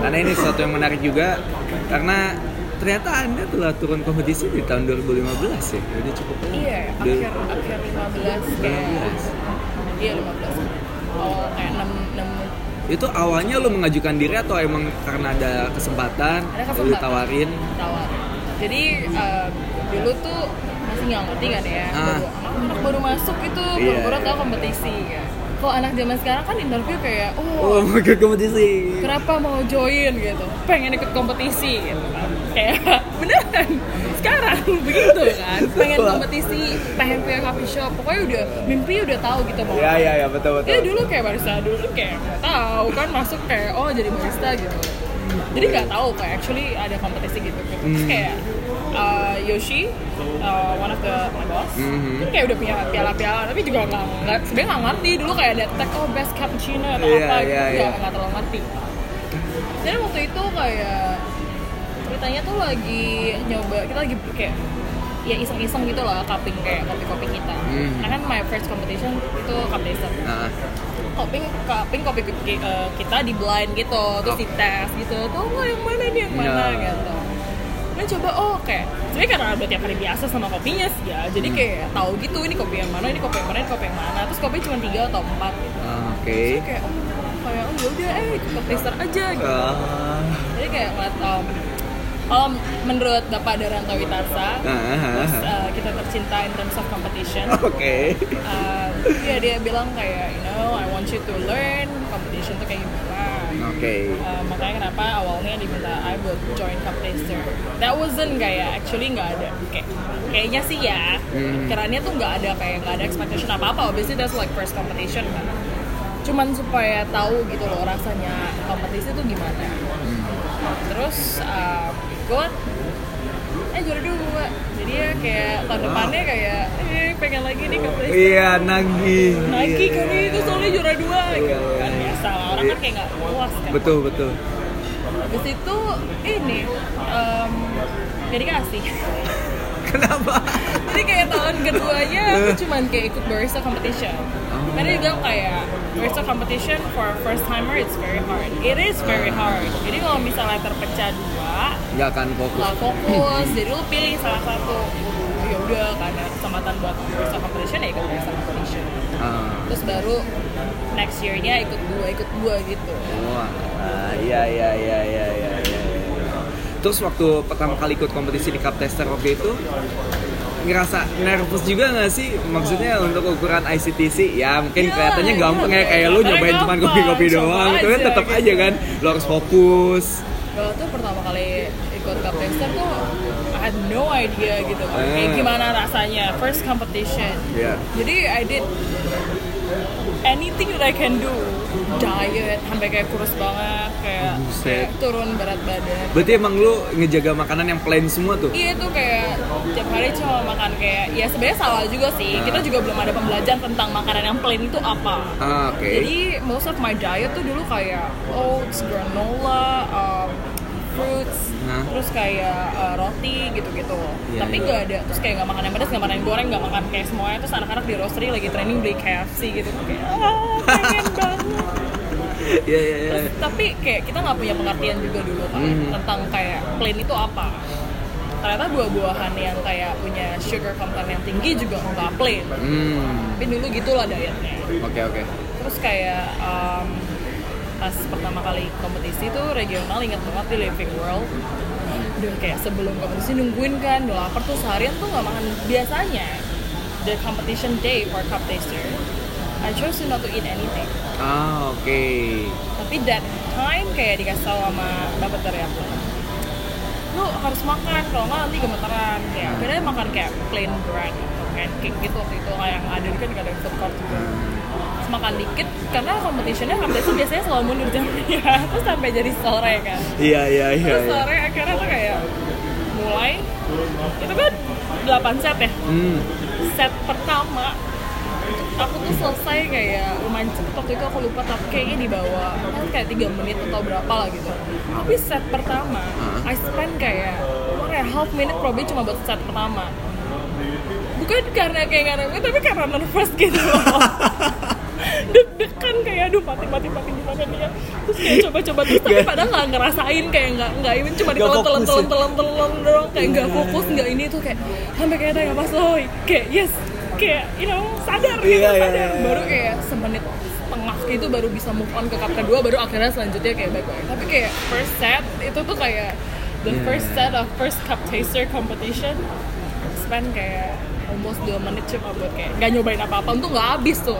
karena ini sesuatu yang menarik juga karena ternyata anda telah turun kompetisi di tahun 2015 ya. Udah cukup. lama. iya akhir akhir 15 kayak 15. iya 15 oh kayak 6 6 Itu awalnya lu mengajukan diri atau emang karena ada kesempatan, ada kesempatan ditawarin? tawarin jadi um, dulu tuh masih nggak ngerti kan ya Ah. baru anak, baru masuk itu Iya, baru tahu kompetisi kan kalau anak zaman sekarang kan interview kayak Oh, oh mau kompetisi. kenapa mau join gitu pengen ikut kompetisi gitu kan kayak beneran sekarang begitu kan pengen kompetisi pengen punya coffee shop pokoknya udah mimpi udah tahu gitu mau Iya iya iya betul betul. Iya dulu kayak barista dulu kayak nggak tahu kan masuk kayak oh jadi barista gitu. Jadi nggak tahu kayak actually ada kompetisi gitu. Terus Hmm. kayak uh, Yoshi, uh, one of the my boss, Mhm. kan kayak udah punya piala-piala tapi juga nggak nggak sebenarnya nggak ngerti dulu kayak ada tag oh best cappuccino atau Iya, apa gitu iya, nggak iya. nggak terlalu ngerti. Jadi waktu itu kayak ceritanya tuh lagi nyoba kita lagi kayak ya iseng-iseng gitu lah cupping kayak kopi-kopi kita. Hmm. Karena kan my first competition itu cup taster Nah, cupping cupping kopi eh, kita di blind gitu terus Oh. dites gitu tuh nggak yang mana ini yang mana Nah. gitu Dia coba oh kayak sebenarnya karena udah tiap hari biasa sama kopinya sih ya Hmm. jadi kayak tahu gitu ini kopi yang mana ini kopi yang mana ini kopi yang mana terus kopi cuma tiga atau empat gitu Ah, Oke. Terus kayak oh kayak oh yaudah eh ikut taster aja gitu Ah, jadi kayak ngeliat um, kalau menurut Bapak Daranto Witarsa ah, ah, terus ah. uh, kita tercinta in terms of competition Oke. uh, ya dia bilang kayak you know I want you to learn competition tuh kayak gimana Oke. Uh, makanya kenapa awalnya diminta I would join Cup Taster that wasn't kayak actually nggak ada kayak kayaknya sih ya Hmm. kiranya tuh nggak ada kayak nggak ada expectation apa apa obviously that's like first competition kan cuman supaya tahu gitu loh rasanya kompetisi tuh gimana terus uh, ikut eh juara dua jadi ya kayak tahun depannya kayak eh pengen lagi nih Cup Taster Iya, nagih. Nike Iya, iya. itu soalnya juara dua gitu Iya, kan iya. biasa orang kan kayak nggak puas kan Betul, betul. Habis itu ini um, gak dikasih Kenapa? Jadi kayak tahun keduanya aku cuman kayak ikut barista competition Oh. Karena dia bilang kayak barista competition for first timer it's very hard It is very hard Jadi kalau misalnya terpecah dua Nggak akan fokus. nggak fokus Jadi lu pilih salah satu ya udah karena kesempatan buat barista competition ya ikut barista competition Ah. Terus baru next year-nya ikut dua, ikut dua gitu Wah, ah, iya iya iya iya iya. iya. Terus waktu pertama kali ikut kompetisi di Cup Tester waktu itu ngerasa nervous juga nggak sih? Maksudnya untuk ukuran ICTC ya mungkin Ya, kelihatannya ya, gampang ya kayak kayak lu nyobain cuma kopi-kopi doang. Itu kan tetap gitu. aja kan lo harus fokus. Kalau tuh pertama kali ikut Cup Tester tuh I had no idea gitu. Eh. Kayak gimana rasanya, first competition. Ya Jadi I did anything that I can do Diet, sampai kayak kurus banget Kayak, Buset. kayak turun berat badan berarti emang lu ngejaga makanan yang plain semua tuh Iya tuh kayak tiap hari cuma makan kayak ya sebenarnya salah juga sih. Ah. Kita juga belum ada pembelajaran tentang makanan yang plain itu apa. ah, oke Jadi most of my diet tuh dulu kayak oats, granola, um, fruits, Hah? terus kayak uh, roti gitu-gitu. Iya, Tapi iya. nggak ada, terus kayak nggak makan yang pedas, nggak makan yang goreng, nggak makan kayak semuanya. Terus anak-anak di roastery lagi training beli KFC gitu. Kayak ah pengen banget. iya iya iya Terus, tapi kayak kita nggak punya pengertian juga dulu kan Hmm. tentang kayak plain itu apa. Ternyata buah-buahan yang kayak punya sugar content yang tinggi juga nggak plain. hmm Tapi dulu gitulah dietnya. oke oke Terus kayak um, pas pertama kali kompetisi tuh regional inget banget di Living World. Udah kayak sebelum kompetisi nungguin kan, udah lapar tuh seharian tuh nggak makan biasanya. The competition day for cup taster, I chose not to eat anything. ah oke Tapi that time kayak dikasih tahu sama bapak dari aku lu harus makan kalau nggak nanti gemeteran kayak akhirnya makan kayak plain bread atau pancake gitu waktu itu yang ada di kan ada food court juga makan dikit karena competitionnya competition biasanya selalu mundur jamnya. Terus sampai jadi sore kan? Iya iya iya terus iya. sore akhirnya tuh kayak mulai itu kan 8 set ya? Hmm. Set pertama aku tuh selesai kayak lumayan cepet. Waktu itu aku lupa tapi kayaknya di bawah kan kayak tiga menit atau berapa lah gitu. Tapi set pertama I spend kayak one and a half minute probably cuma buat set pertama. Bukan karena kayak nggak tapi karena nervous gitu. loh deg-degan kayak aduh mati mati mati gimana dia terus kayak coba-coba terus tapi padahal nggak ngerasain kayak nggak nggak even cuma ditelan telan telan ya? telan telan doang kayak nggak fokus nggak ini tuh kayak sampai kayak tanya pas oh kayak yes. Kayak you know sadar gitu Iya, iya, sadar. iya. baru kayak semenit setengah gitu baru bisa move on ke cup kedua baru akhirnya selanjutnya kayak baik-baik tapi kayak first set itu tuh kayak the Iya. first set of first cup taster competition. Spend kayak almost 2 menit cuma buat kayak nggak nyobain apa-apa. Untuk nggak habis tuh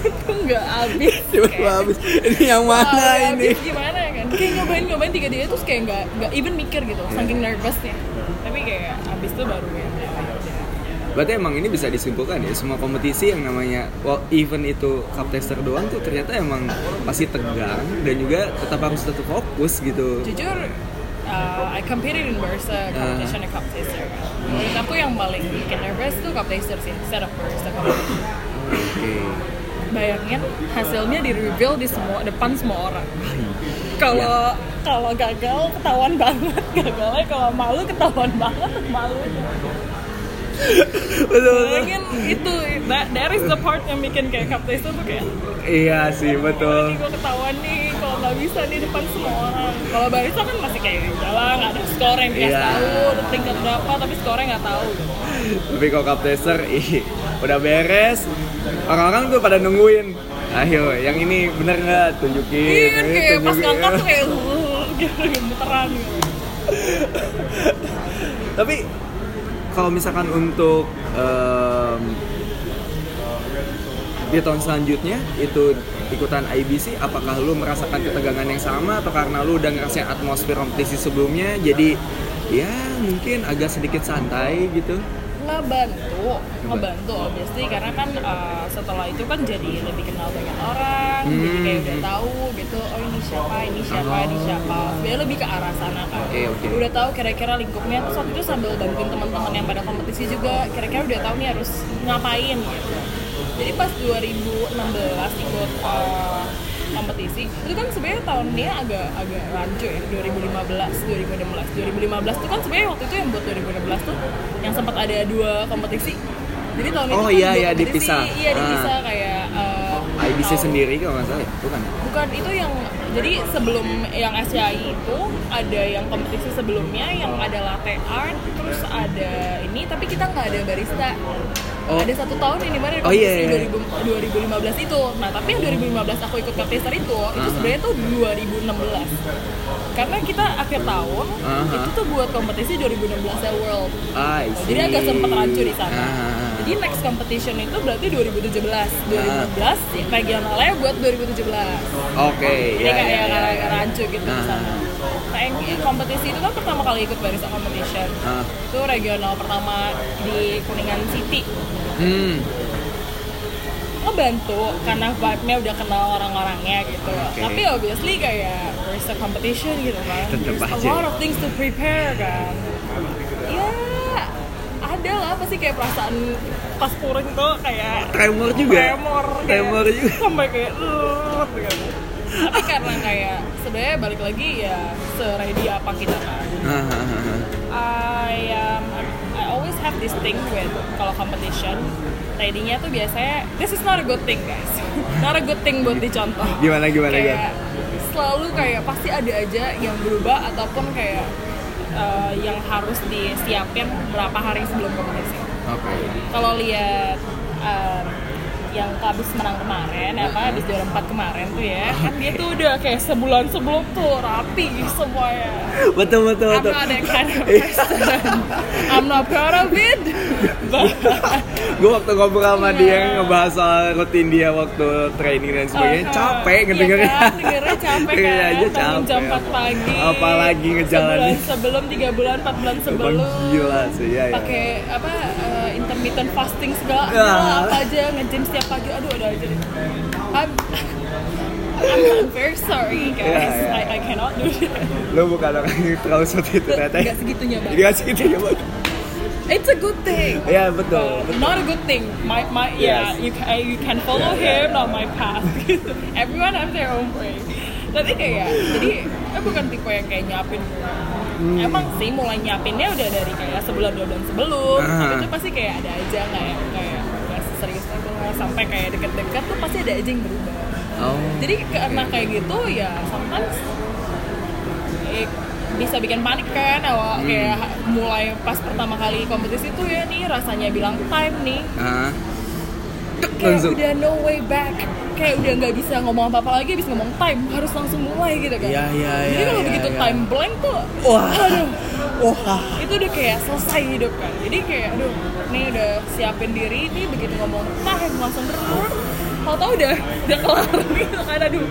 itu nggak habis Kayak, habis. Ini yang "Wah, mana ini? habis gimana ya kan? Kayak nyobain nyobain tiga tiga terus kayak nggak nggak even mikir gitu Iya. saking nervousnya. Tapi kayak habis tuh baru ya. Berarti emang ini bisa disimpulkan ya semua kompetisi yang namanya well, event itu cup tester doang tuh ternyata emang pasti tegang dan juga tetap harus tetap fokus gitu. jujur uh, I competed in Barista competition and cup taster. Menurut aku yang paling bikin nervous tuh cup taster sih, instead of Barista competition. Oke. Bayangin hasilnya di reveal di semua depan semua orang. Kalau kalau gagal ketahuan banget, gagalnya kalau malu ketahuan banget malunya. Betul. Bayangin itu, that, that is the part yang bikin kayak cup taster tuh kayak Iya sih Ini betul. gue ketahuan nih kalau nggak bisa di depan semua orang kalau barista kan masih kayak jalan nggak ada skor yang dikasih Iya. tahu udah peringkat berapa tapi skornya nggak tahu Tapi kalau cup tester, ih, udah beres. Orang-orang tuh pada nungguin. Ayo, yang ini bener nggak? Tunjukin. iya kayak pas tunjukin. ngangkat tuh kayak uh, gitu gemeteran gitu Tapi kalau misalkan untuk em, di tahun selanjutnya itu ikutan IBC, apakah lu merasakan ketegangan yang sama atau karena lu udah ngerasain atmosfer kompetisi sebelumnya, jadi ya mungkin agak sedikit santai gitu? ngebantu ngebantu obviously karena kan uh, setelah itu kan jadi lebih kenal banyak orang jadi Hmm. kayak udah tahu gitu oh ini siapa ini siapa ini siapa dia lebih ke arah sana kan Oke, oke. udah tahu kira-kira lingkupnya terus waktu itu sambil bantuin teman-teman yang pada kompetisi juga kira-kira udah tahu nih harus ngapain gitu jadi pas 2016 ikut uh, kompetisi itu kan sebenarnya tahun ini agak agak rancu ya 2015 2016 2015 itu kan sebenarnya waktu itu yang buat 2016 tuh yang sempat ada dua kompetisi jadi tahun itu Oh, kan iya, iya, dipisah. iya Ah. dipisah kayak uh, IBC tahun- sendiri kalau nggak salah ya? Bukan? bukan itu yang jadi sebelum yang SCI itu ada yang kompetisi sebelumnya yang ada latte art terus ada ini tapi kita nggak ada barista Oh. ada satu tahun ini mana Oh, iya, iya. 2000 2015 itu nah tapi yang 2015 aku ikut kapteser itu itu Aha. sebenarnya tuh 2016 karena kita akhir tahun Aha. itu tuh buat kompetisi 2016 ya World Ah, jadi agak sempat rancu di sana. Ah. Jadi next competition itu berarti 2017. 2016 ya, regionalnya buat 2017. Oke, Jadi ya, kayak ya, ya, rancu gitu di Ah. sana. Nah, yang kompetisi itu kan pertama kali ikut barista competition. Ah. Itu regional pertama di Kuningan City. Hmm. Ngebantu karena vibe-nya udah kenal orang-orangnya gitu. Oke. Tapi obviously kayak barista competition gitu kan. Tetep There's aja. a lot of things to prepare kan. Ada lah pasti kayak perasaan pas pouring tuh kayak Tremor juga. tremor kayak Tremor juga. sampai kayak gitu. tapi karena kayak sebenarnya balik lagi ya seready apa kita kan ah. I um, I always have this thing with kalau competition ready-nya tuh biasanya this is not a good thing guys not a good thing buat dicontoh Gimana gimana kayak gimana? selalu kayak pasti ada aja yang berubah ataupun kayak uh, yang harus disiapin berapa hari sebelum kompetisi Oke. kalau lihat um, yang habis menang kemarin apa habis juara empat kemarin tuh ya. Kan dia tuh udah kayak sebulan sebelum tuh rapi semuanya. Betul betul I'm betul. not that kind of person. I'm not proud of it. But gue waktu ngobrol sama Iya. dia ngebahas soal rutin dia waktu training dan sebagainya Uh, capek iya ngedengernya. kan, dengernya capek Dengernya kan? aja capek jam 4 pagi apalagi ngejalanin. sebulan sebelum tiga bulan empat bulan sebelum. Gila sih ya, ya. pakai apa uh, intermittent fasting segala Ya. segala apa aja nge-gym setiap pagi aduh ada aja I'm, I'm very sorry guys Ya, ya. I, I cannot do that lo bukan orang yang terlalu seperti itu ternyata Nggak segitunya, Bang. Nggak segitunya bang it's a good thing ya betul Uh, betul not a good thing. My my yeah, Yes. you can you can follow Yeah, yeah, him, not my path. gitu. Everyone has their own way. Tapi kayak jadi eh, bukan tipe yang kayak nyapin. Hmm. Emang sih mulai nyapinnya udah dari kayak sebulan dua bulan sebelum. Ah. Tapi itu pasti kayak ada aja kayak kayak nggak serius itu sampai kayak deket-deket tuh pasti ada aja yang berubah. oh Jadi karena kayak gitu ya sometimes eh, bisa bikin panik kan awal Hmm. kayak mulai pas pertama kali kompetisi tuh ya nih rasanya bilang time nih ah kayak Langsung. udah no way back. Kayak udah nggak bisa ngomong apa apa lagi habis ngomong time harus langsung mulai gitu kan. Iya, iya, jadi iya, kalau iya, begitu iya. time blank tuh wah. aduh. Wah. Itu udah kayak selesai hidup kan. Jadi kayak aduh nih udah siapin diri nih begitu ngomong time langsung berur tau tau udah udah kelar gitu kan. Aduh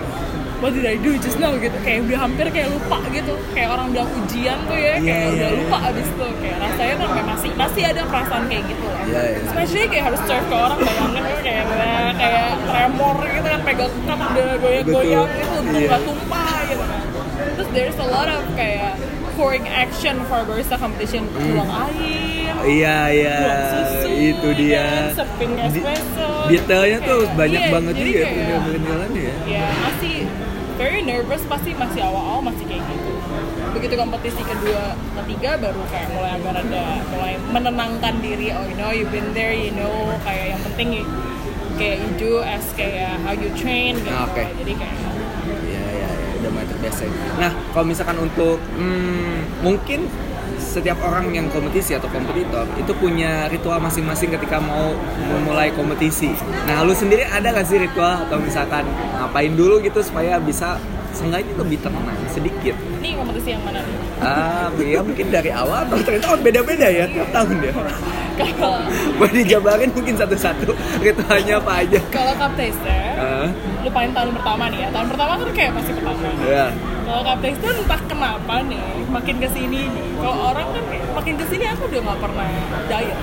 what did I do? Just now gitu. Kayak udah hampir kayak lupa gitu. Kayak orang bilang ujian tuh ya Iya, kayak iya, udah iya. lupa abis itu. Kayak rasanya tuh kayak masih masih ada perasaan kayak gitu lah. Iya, iya. especially kayak harus serve ke orang bayangin tuh kayak kayak, kayak tremor gitu kan pegang cup udah goyang-goyang gitu untung Iya. nggak tumpah gitu. Kan terus there's a lot of kayak pouring action for barista competition buang air iya iya. Itu ya dia. kan, sipping Di- espresso detailnya tuh Kayak- banyak iya, banget juga kayak- penilaian ya. Ya masih very nervous pasti masih awal-awal masih kayak gitu. Begitu kompetisi kedua ketiga baru kayak mulai agak rada mulai menenangkan diri. Oh you know you've been there you know kayak yang penting you- kayak you do as kayak how you train gitu. Ah, oke. jadi kayak Iya iya iya. Udah biasanya. Nah, kalau misalkan untuk hmm, mungkin setiap orang yang kompetisi atau kompetitor itu punya ritual masing-masing ketika mau memulai kompetisi. Nah, lu sendiri ada gak sih ritual atau misalkan ngapain dulu gitu supaya bisa seenggaknya lebih tenang sedikit? Ini kompetisi yang mana nih? Ah, ya mungkin dari awal atau ternyata beda-beda ya tiap tahun ya. Kalau Boleh dijabarin mungkin satu-satu ritualnya apa aja. kalau cup taster, Ah, lupain tahun pertama nih ya. Tahun pertama kan kayak masih pertama. ya. Kalau cup taster entah kenapa nih, makin ke sini nih. Kalau orang kan makin ke sini aku udah nggak pernah diet.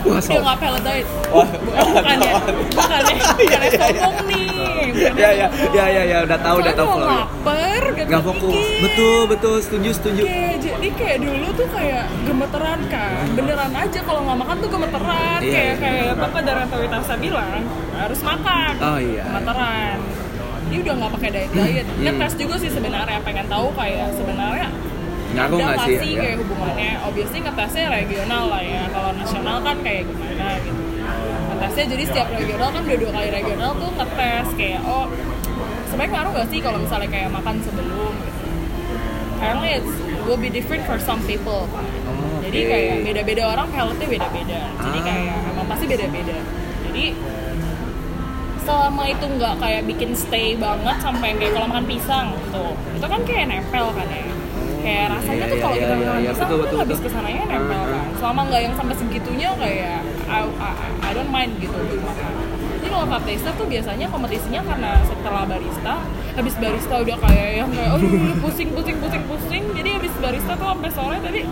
Wah, so. nggak pellet diet. Oh. bukan ya, bukan ya, bukan ya sombong nih. bukan Ya ya ya ya ya udah tahu udah tahu kalau lapar, gak, Gak fokus. Betul betul setuju setuju. Kayak, jadi kayak dulu tuh kayak gemeteran kan beneran aja kalau nggak makan tuh gemeteran Iya, kayak iya. kayak apa dari Tawitasa bilang harus makan Oh, iya. gemeteran ini udah nggak pakai diet diet Hmm. ngetes juga sih sebenarnya pengen tahu kayak sebenarnya Ngaruh ada nggak sih, sih ya? kayak hubungannya obviously ngetesnya regional lah ya kalau nasional kan kayak gimana gitu ngetesnya jadi setiap regional kan udah dua kali regional tuh ngetes kayak oh sebenarnya ngaruh nggak sih kalau misalnya kayak makan sebelum gitu apparently it's will be different for some people. Oh, jadi oke. kayak beda-beda orang healthnya beda-beda jadi Ah. kayak emang pasti beda-beda jadi selama itu nggak kayak bikin stay banget sampai kayak kalau makan pisang gitu. Itu kan kayak nempel kan ya. Kayak rasanya iya, tuh kalau iya, kita iya, makan iya, pisang betul, tuh betul, habis ke sananya nempel Ah, kan. selama nggak yang sampai segitunya kayak I, I, I don't mind gitu untuk makan. Jadi kalau cup taster tuh biasanya kompetisinya karena setelah barista habis barista udah kayak yang kayak oh pusing pusing pusing pusing. Jadi habis barista tuh sampai sore tadi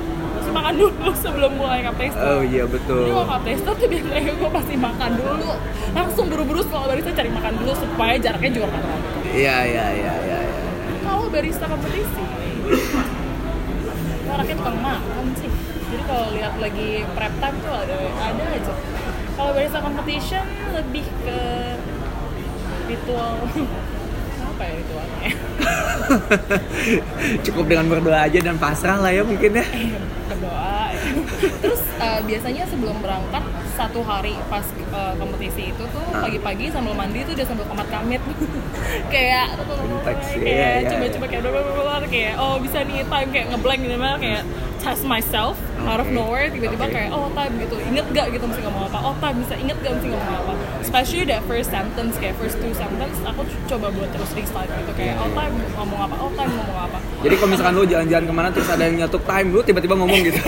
mesti makan dulu sebelum mulai cup taster Oh iya jadi betul. kalau cup taster tuh biasanya gue pasti makan dulu langsung buru-buru setelah barista cari makan dulu supaya jaraknya juga nggak terlalu Iya iya iya iya. iya. kalau barista kompetisi itu anaknya tukang makan sih jadi kalau lihat lagi prep time tuh ada ada aja kalau barista competition lebih ke ritual apa ya ritualnya? Cukup dengan berdoa aja dan pasrah lah ya mungkin ya. berdoa. Ya. terus eh, biasanya sebelum berangkat satu hari pas eh, kompetisi itu tuh pagi-pagi sambil mandi tuh udah sambil komat kamit. Kayak iya, kayak iya, coba-coba kayak kayak oh bisa nih time kayak ngeblank gitu kayak test myself out of nowhere tiba-tiba Oke. kayak oh time gitu inget gak gitu mesti ngomong apa oh time bisa inget gak mesti ngomong apa especially that first sentence kayak first two sentence aku coba buat terus restart gitu kayak Iya, oh iya. time ngomong apa oh time ngomong apa Jadi kalau misalkan lu jalan-jalan ke mana terus ada yang nyetuk time lu tiba-tiba ngomong gitu.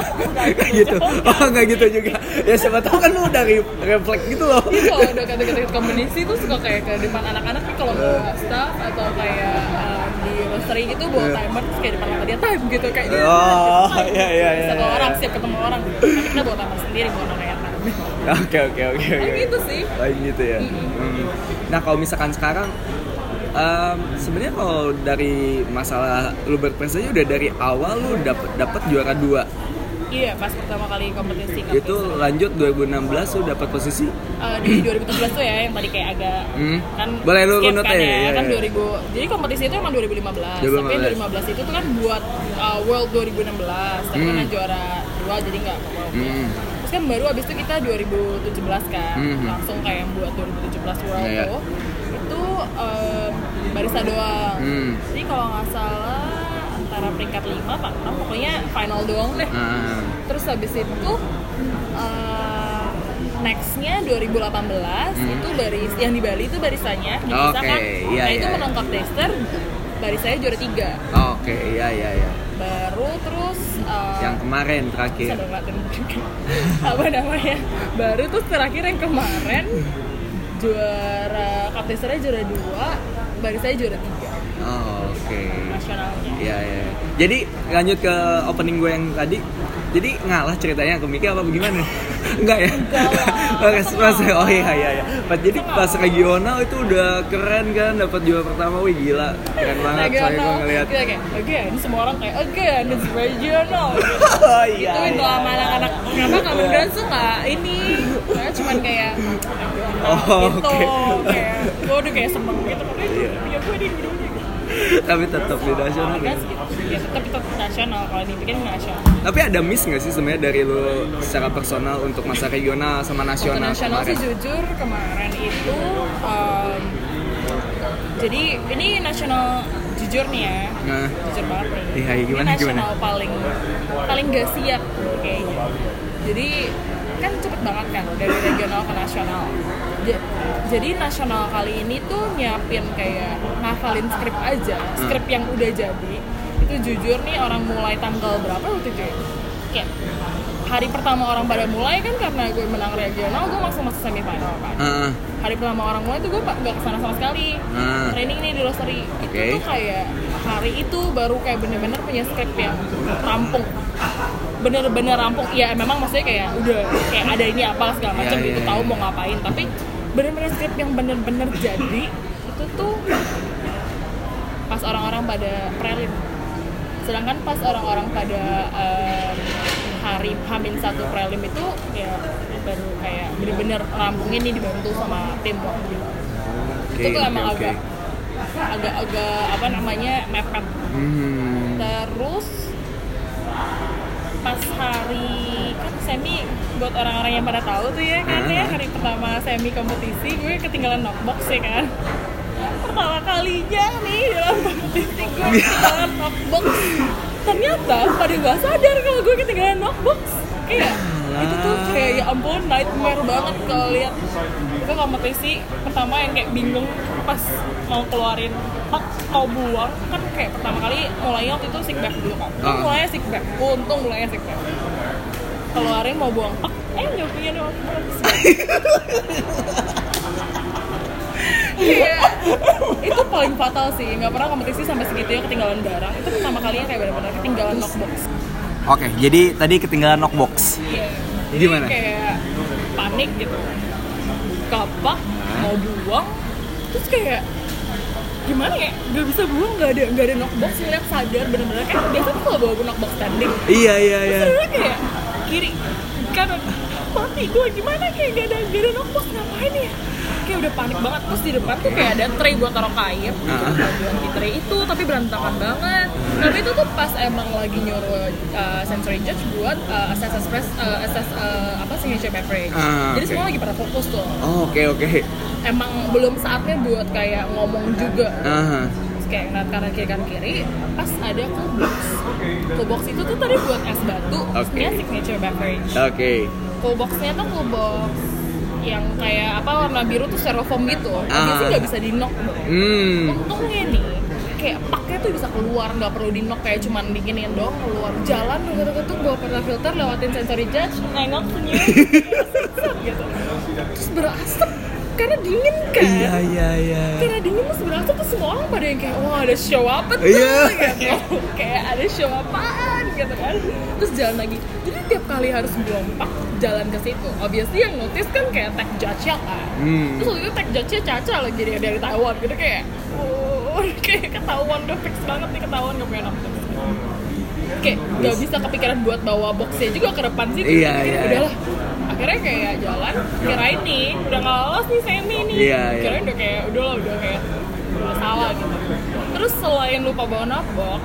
Kayak gitu. Oh enggak gitu juga. Ya siapa tahu kan lu dari refleks gitu loh. Iya kalau udah kata-kata kombinasi tuh suka kayak ke depan anak-anak nih kalau mau staff atau kayak um, di roastery gitu bawa Iya. timer terus kayak depan mata dia time gitu kayak gitu. Oh, iya, iya, iya, Iya. orang siap ketemu orang. Tapi kita bawa timer sendiri buat time. Oke oke oke oke. Gitu sih. Lain gitu ya. Hmm. Nah kalau misalkan sekarang em, sebenarnya kalau dari masalah lu berprestasi udah dari awal lu dapat dapat juara dua Iya pas pertama kali kompetisi itu kompetisi. lanjut 2016 lu dapat posisi Uh, di 2017 tuh ya yang tadi kayak agak Hmm. kan Boleh lu kan ya, ya, iya, kan iya. 2000 jadi kompetisi itu emang 2015, 2015. tapi yang 2015 itu tuh kan buat uh, World 2016 tapi Hmm. karena juara dua jadi nggak World Hmm. terus kan baru abis itu kita 2017 kan Hmm. langsung kayak yang buat 2017 World Iya, iya. tuh itu um, barista doang Hmm. jadi kalau nggak salah antara peringkat 5 pak pokoknya final doang deh Ah. Terus habis itu uh, nextnya 2018 Hmm. itu baris yang di Bali itu baristanya di Oke, kan. iya, nah itu iya, menang cup taster barisanya juara tiga. Oke, iya iya iya. Baru terus uh, Yang kemarin terakhir. apa namanya? Baru terus terakhir yang kemarin juara cup tasternya juara dua, barisanya juara tiga Oh, oke. nasionalnya. Iya iya. Jadi lanjut ke opening gue yang tadi. Jadi ngalah ceritanya ke Miki apa bagaimana? Enggak ya? Enggak lah. Pas, oh iya iya iya. Pas, jadi pas regional itu udah keren kan dapat juara pertama. Wih gila. Keren banget saya gue Regional, ngeliat. kita kayak again semua orang kayak again it's regional. Oh iya. itu itu iya, sama anak-anak kenapa kamu dance nggak ini Karena cuman kayak Oh, gitu oke. kayak gue udah kayak seneng gitu itu Iya. punya gue di Tapi tetap di nasional. Ya. dance gitu ya tetap tetap nasional kalau dibikin nasional Tapi ada miss nggak sih sebenarnya dari lu secara personal untuk masa regional sama Untuk nasional nasional sih kemarin? jujur kemarin itu um, jadi ini nasional jujur nih ya Nah. jujur banget nih iya, gimana, ini nasional gimana? paling paling gak siap kayaknya jadi kan cepet banget kan dari regional ke nasional. Ja- jadi nasional kali ini tuh nyiapin kayak ngafalin skrip aja skrip yang udah jadi. Itu jujur nih orang mulai tanggal berapa waktu itu ya? kayak hari pertama orang pada mulai kan karena gue menang regional gue langsung masuk semifinal kan. Ah, hari pertama orang mulai tuh gue nggak ke sana sama sekali. Ah. training nih di Rosary Oke. itu tuh kayak hari itu baru kayak bener-bener punya skrip yang rampung. Bener-bener rampung. Ya memang maksudnya kayak udah kayak ada ini apa segala macam Ya, ya, gitu ya. tahu mau ngapain. Tapi bener-bener skrip yang bener-bener jadi itu tuh pas orang-orang pada prelim. Sedangkan pas orang-orang pada em, hari Hamin satu prelim itu ya baru kayak bener-bener rampungin nih dibantu sama tim waktu itu itu tuh emang oke. agak agak-agak apa namanya mepet Hmm. terus pas hari kan semi buat orang-orang yang pada tahu tuh ya kan ya Ah. hari pertama semi kompetisi gue ketinggalan knockbox ya kan pertama kalinya nih dalam kompetisi gue ketinggalan knockbox ternyata pada gak sadar kalau gue ketinggalan knockbox kayak itu tuh kayak ya ampun nightmare banget kalau lihat. Itu kompetisi pertama yang kayak bingung pas mau keluarin. Hak mau buang kan kayak pertama kali mulainya waktu itu sick back dulu kan. Ah. mulainya sick back. Untung mulainya sick back. Keluarin mau buang hak eh nggak punya knockbox Iya, itu paling fatal sih. Nggak pernah kompetisi sampai segitunya ketinggalan darah. Itu pertama kalinya kayak benar-benar ketinggalan knockbox. Oke, jadi tadi ketinggalan knockbox. Iya. Jadi Gimana? kayak panik gitu. Kapak, mau buang, terus kayak gimana ya? Gak bisa buang, gak ada gak ada knockbox. Ngeliat sadar bener-bener kan biasa tuh kalau bawa knockbox standing. Iya, iya, iya. Sebenarnya kayak kiri kanan mati gue gimana kayak gak ada gak ada knockbox ngapain ya kayak udah panik banget. Terus di depan tuh kayak ada tray buat taruh kain. Ah. di tray itu tapi berantakan banget. Tapi itu tuh pas emang lagi nyuruh uh, sensory judge buat uh, assess assess uh, assess uh, apa signature beverage Ah, jadi semua lagi pada fokus tuh. Oh, oke, oke. emang belum saatnya buat kayak ngomong juga. Terus kayak ngeliat kanan kiri kanan kiri pas ada box. Box itu tuh tadi buat es batu dia signature beverage. Oke. cool boxnya tuh box yang kayak apa warna biru tuh styrofoam gitu. Ah. Tapi sih nggak bisa di knock. Hmm. untungnya nih kayak paknya tuh bisa keluar nggak perlu di knock kayak cuman diginiin doang keluar. Jalan ketuk-ketuk bawa pernah filter lewatin sensory judge nengok senyum. Gitu. Terus berasap karena dingin kan? Iya, iya, iya. karena dingin terus berasap tuh semua orang pada yang kayak wah ada show apa tuh? Iya. gitu. Kayak ada show apaan? Gitu kan. Terus jalan lagi. Jadi tiap kali harus buang pak jalan ke situ. Obviously yang notice kan kayak tech judge nya kan. Hmm. terus waktu itu tech judge nya Caca lagi dari dari Taiwan. Gitu kayak oh kayak ketahuan udah fix banget nih ketahuan gak punya nafsu kayak gak bisa kepikiran buat bawa boxnya juga ke depan sih Iya, Kayak, iya. udahlah. Akhirnya kayak jalan kirain nih udah nggak lolos nih semi nih. Iya, iya. kirain udah kayak udah lah udah kayak udah salah gitu. Terus selain lupa bawa box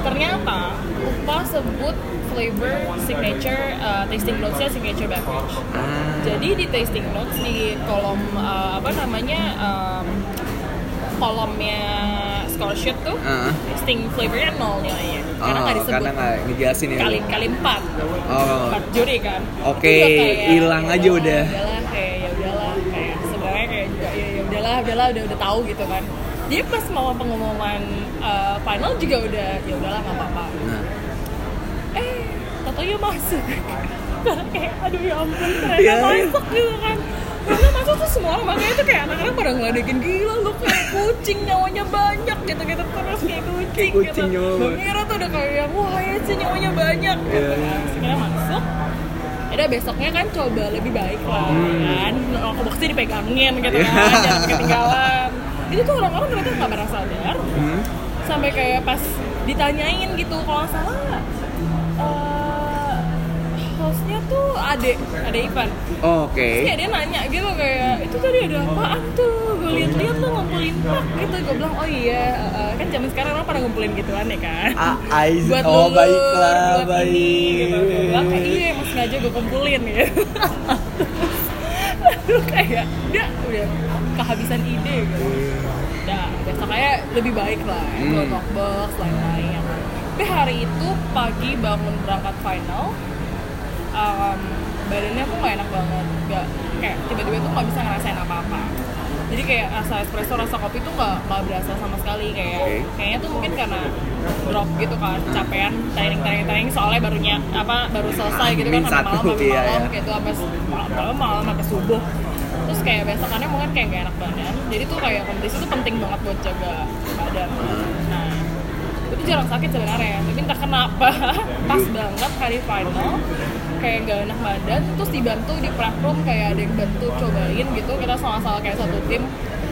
ternyata lupa sebut flavor signature uh, tasting notesnya signature beverage Ah. jadi di tasting notes di kolom uh, apa namanya um, kolomnya score sheet tuh Ah. tasting flavornya nol nilainya karena Oh, nggak disebut karena nggak ngejelasin ya. kali kali empat Oh. empat juri kan Oke, kayak, hilang ya aja udah. udahlah kayak ya udahlah kayak sebenarnya kayak juga ya ya udahlah udahlah udah udah tahu gitu kan jadi pas mau pengumuman uh, final juga udah ya udahlah nggak apa-apa Nah. Eh tatonya masuk. Karena kayak aduh ya ampun ternyata Iya, iya. masuk gitu kan. Karena masuk tuh semua orang makanya tuh kayak anak-anak pada ngeladekin gila lu kayak kucing nyawanya banyak gitu-gitu terus kayak kucing, kucing gitu. nyawa Bang Ira tuh udah kayak wah ya sih nyawanya banyak gitu. Iya, iya. kan akhirnya masuk Udah besoknya kan coba lebih baik lah kan. Rokok boxnya dipegangin gitu Iya. kan Jangan ketinggalan. Itu tuh orang-orang ternyata gak pernah sadar. Hmm. sampai kayak pas ditanyain gitu kalau nggak salah Ade Ade Ivan Oh, Oke. Terus kayak dia nanya gitu kayak itu tadi ada apaan tuh gue liat-liat lo ngumpulin pak gitu gue bilang oh iya eh, kan zaman sekarang orang pada ngumpulin gituan ya kan Ah, Aiz. buat oh, lulur, baiklah, buat baik. ini gitu gue bilang kayak iya emang sengaja gue kumpulin ya lalu kayak dia udah kehabisan ide gitu beda besoknya lebih baik lah Hmm. hmm. knockbox lain-lain tapi hari itu pagi bangun berangkat final um, badannya tuh nggak enak banget. Nggak kayak tiba-tiba tuh nggak bisa ngerasain apa-apa. Jadi kayak rasa espresso rasa kopi tuh nggak nggak berasa sama sekali. Kayak Oke. kayaknya tuh mungkin karena drop gitu kan capean training training training soalnya barunya apa baru selesai gitu kan sampai malam sampai iya, malam iya. gitu sampai malam malam malam sampai subuh. Terus kayak besokannya mungkin kayak gak enak badan. Jadi tuh kayak kompetisi tuh penting banget buat jaga badan itu jarang sakit sebenarnya tapi entah kenapa. Pas banget hari final kayak gak enak badan terus dibantu di room kayak ada yang bantu cobain gitu. Kita sama-sama kayak satu tim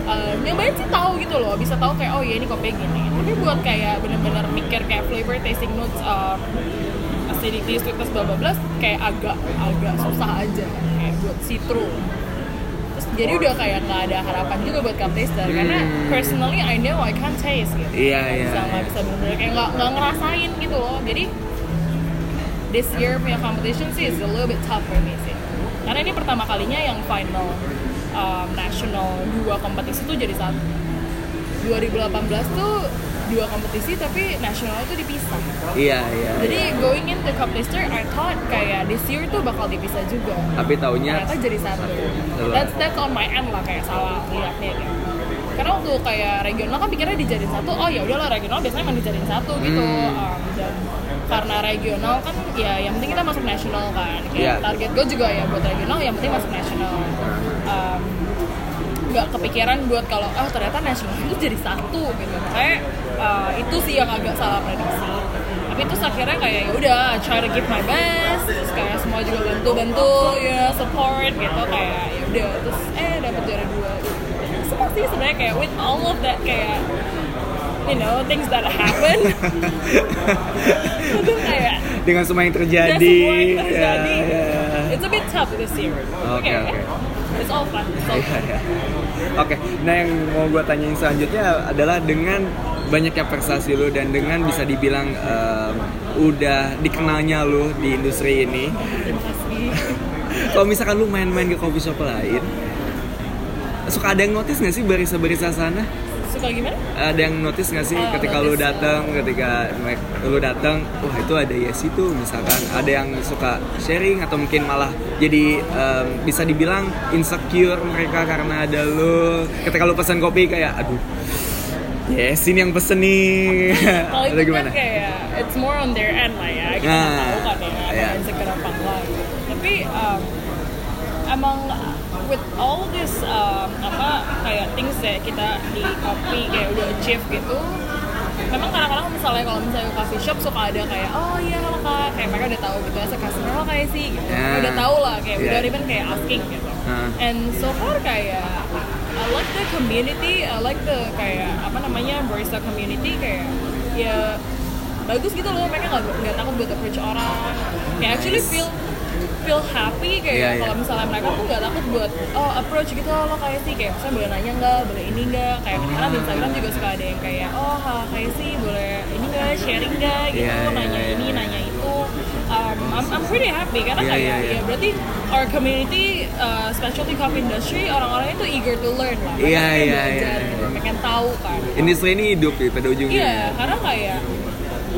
Eh, nyobain sih tahu gitu loh bisa tahu kayak oh ya ini kopi gini. Tapi buat kayak bener-bener mikir kayak flavor tasting notes um, acidity sweetness bla bla bla kayak agak agak susah aja kayak buat terus jadi udah kayak nggak ada harapan juga buat cup taster karena Hmm. personally I know I can't taste gitu Iya, Nggak iya, bisa nggak iya. bisa bener-bener kayak nggak nggak ngerasain gitu loh jadi this year punya competition sih is a little bit tough for me sih karena ini pertama kalinya yang final um, national dua kompetisi tuh jadi satu 2018 tuh dua kompetisi tapi nasional itu dipisah. Iya iya. jadi going into cup taster I thought kayak this year tuh bakal dipisah juga. Tapi taunya ternyata jadi satu. Betul. that's that's on my end lah kayak salah liatnya gitu. Karena waktu kayak regional kan pikirnya dijadiin satu oh ya udahlah regional biasanya emang dijadiin satu gitu. Hmm. Um, dan karena regional kan ya yang penting kita masuk nasional kan. Iya. kayak target gue juga ya buat regional yang penting masuk nasional. Um, nggak kepikiran buat kalau oh ternyata nasional itu jadi satu gitu kayak uh, itu sih yang agak salah prediksi tapi terus akhirnya kayak ya udah try to give my best terus kayak semua juga bantu bantu ya support gitu kayak ya udah terus eh dapet juara dua semua sih sebenarnya kayak with all of that kayak you know things that happen itu kayak dengan semua yang terjadi. semua yang terjadi Ya, ya. it's a bit tough this year Oke, Kayak, oke. It's all fun it's all Iya, fun iya. Oke, nah yang mau gue tanyain selanjutnya adalah dengan banyaknya prestasi lu dan dengan bisa dibilang em, udah dikenalnya lu di industri ini. Kalau misalkan lu main-main ke coffee shop lain, suka ada yang notice nggak sih barista-barista sana? Suka gimana Ada yang notice nggak sih Oh, ketika lu notice. datang, ketika lu datang, wah itu ada yes itu misalkan ada yang suka sharing atau mungkin malah jadi em, bisa dibilang insecure mereka karena ada lu. Ketika lu pesan kopi kayak aduh. Yes, ini yang pesen nih. kalau Atau itu gimana? kan kayak it's more on their end lah ya kita Nah, tahu kan ya iya. yeah. insecure apa enggak tapi um, emang with all this um, apa kayak things that kita di kopi kayak udah achieve gitu memang kadang-kadang misalnya kalau misalnya coffee shop suka ada kayak oh iya halo kak. Kayak mereka udah tahu gitu as a customer oh kayak sih? gitu. Ya. udah tahu lah kayak Yeah. udah even kayak asking gitu. Nah. and so far kayak I like the community I like the kayak apa namanya barista community kayak ya bagus gitu loh. Mereka nggak nggak takut buat approach orang. Kayak actually feel feel happy kayak Iya, iya. kalau misalnya mereka tuh nggak takut buat oh approach gitu lo kayak sih kayak misalnya boleh nanya nggak boleh ini nggak kayak karena di Instagram juga suka ada yang kayak oh ha, kayak sih boleh ini nggak sharing nggak gitu Iya, iya, nanya iya, ini iya. nanya itu um, I'm, I'm pretty happy karena Iya, kayak iya, iya. ya berarti our community uh, specialty coffee industry orang-orangnya tuh eager to learn lah Iya, iya, belajar iya. gitu pengen tahu kan Industri ini hidup ya pada ujungnya. Iya, karena kayak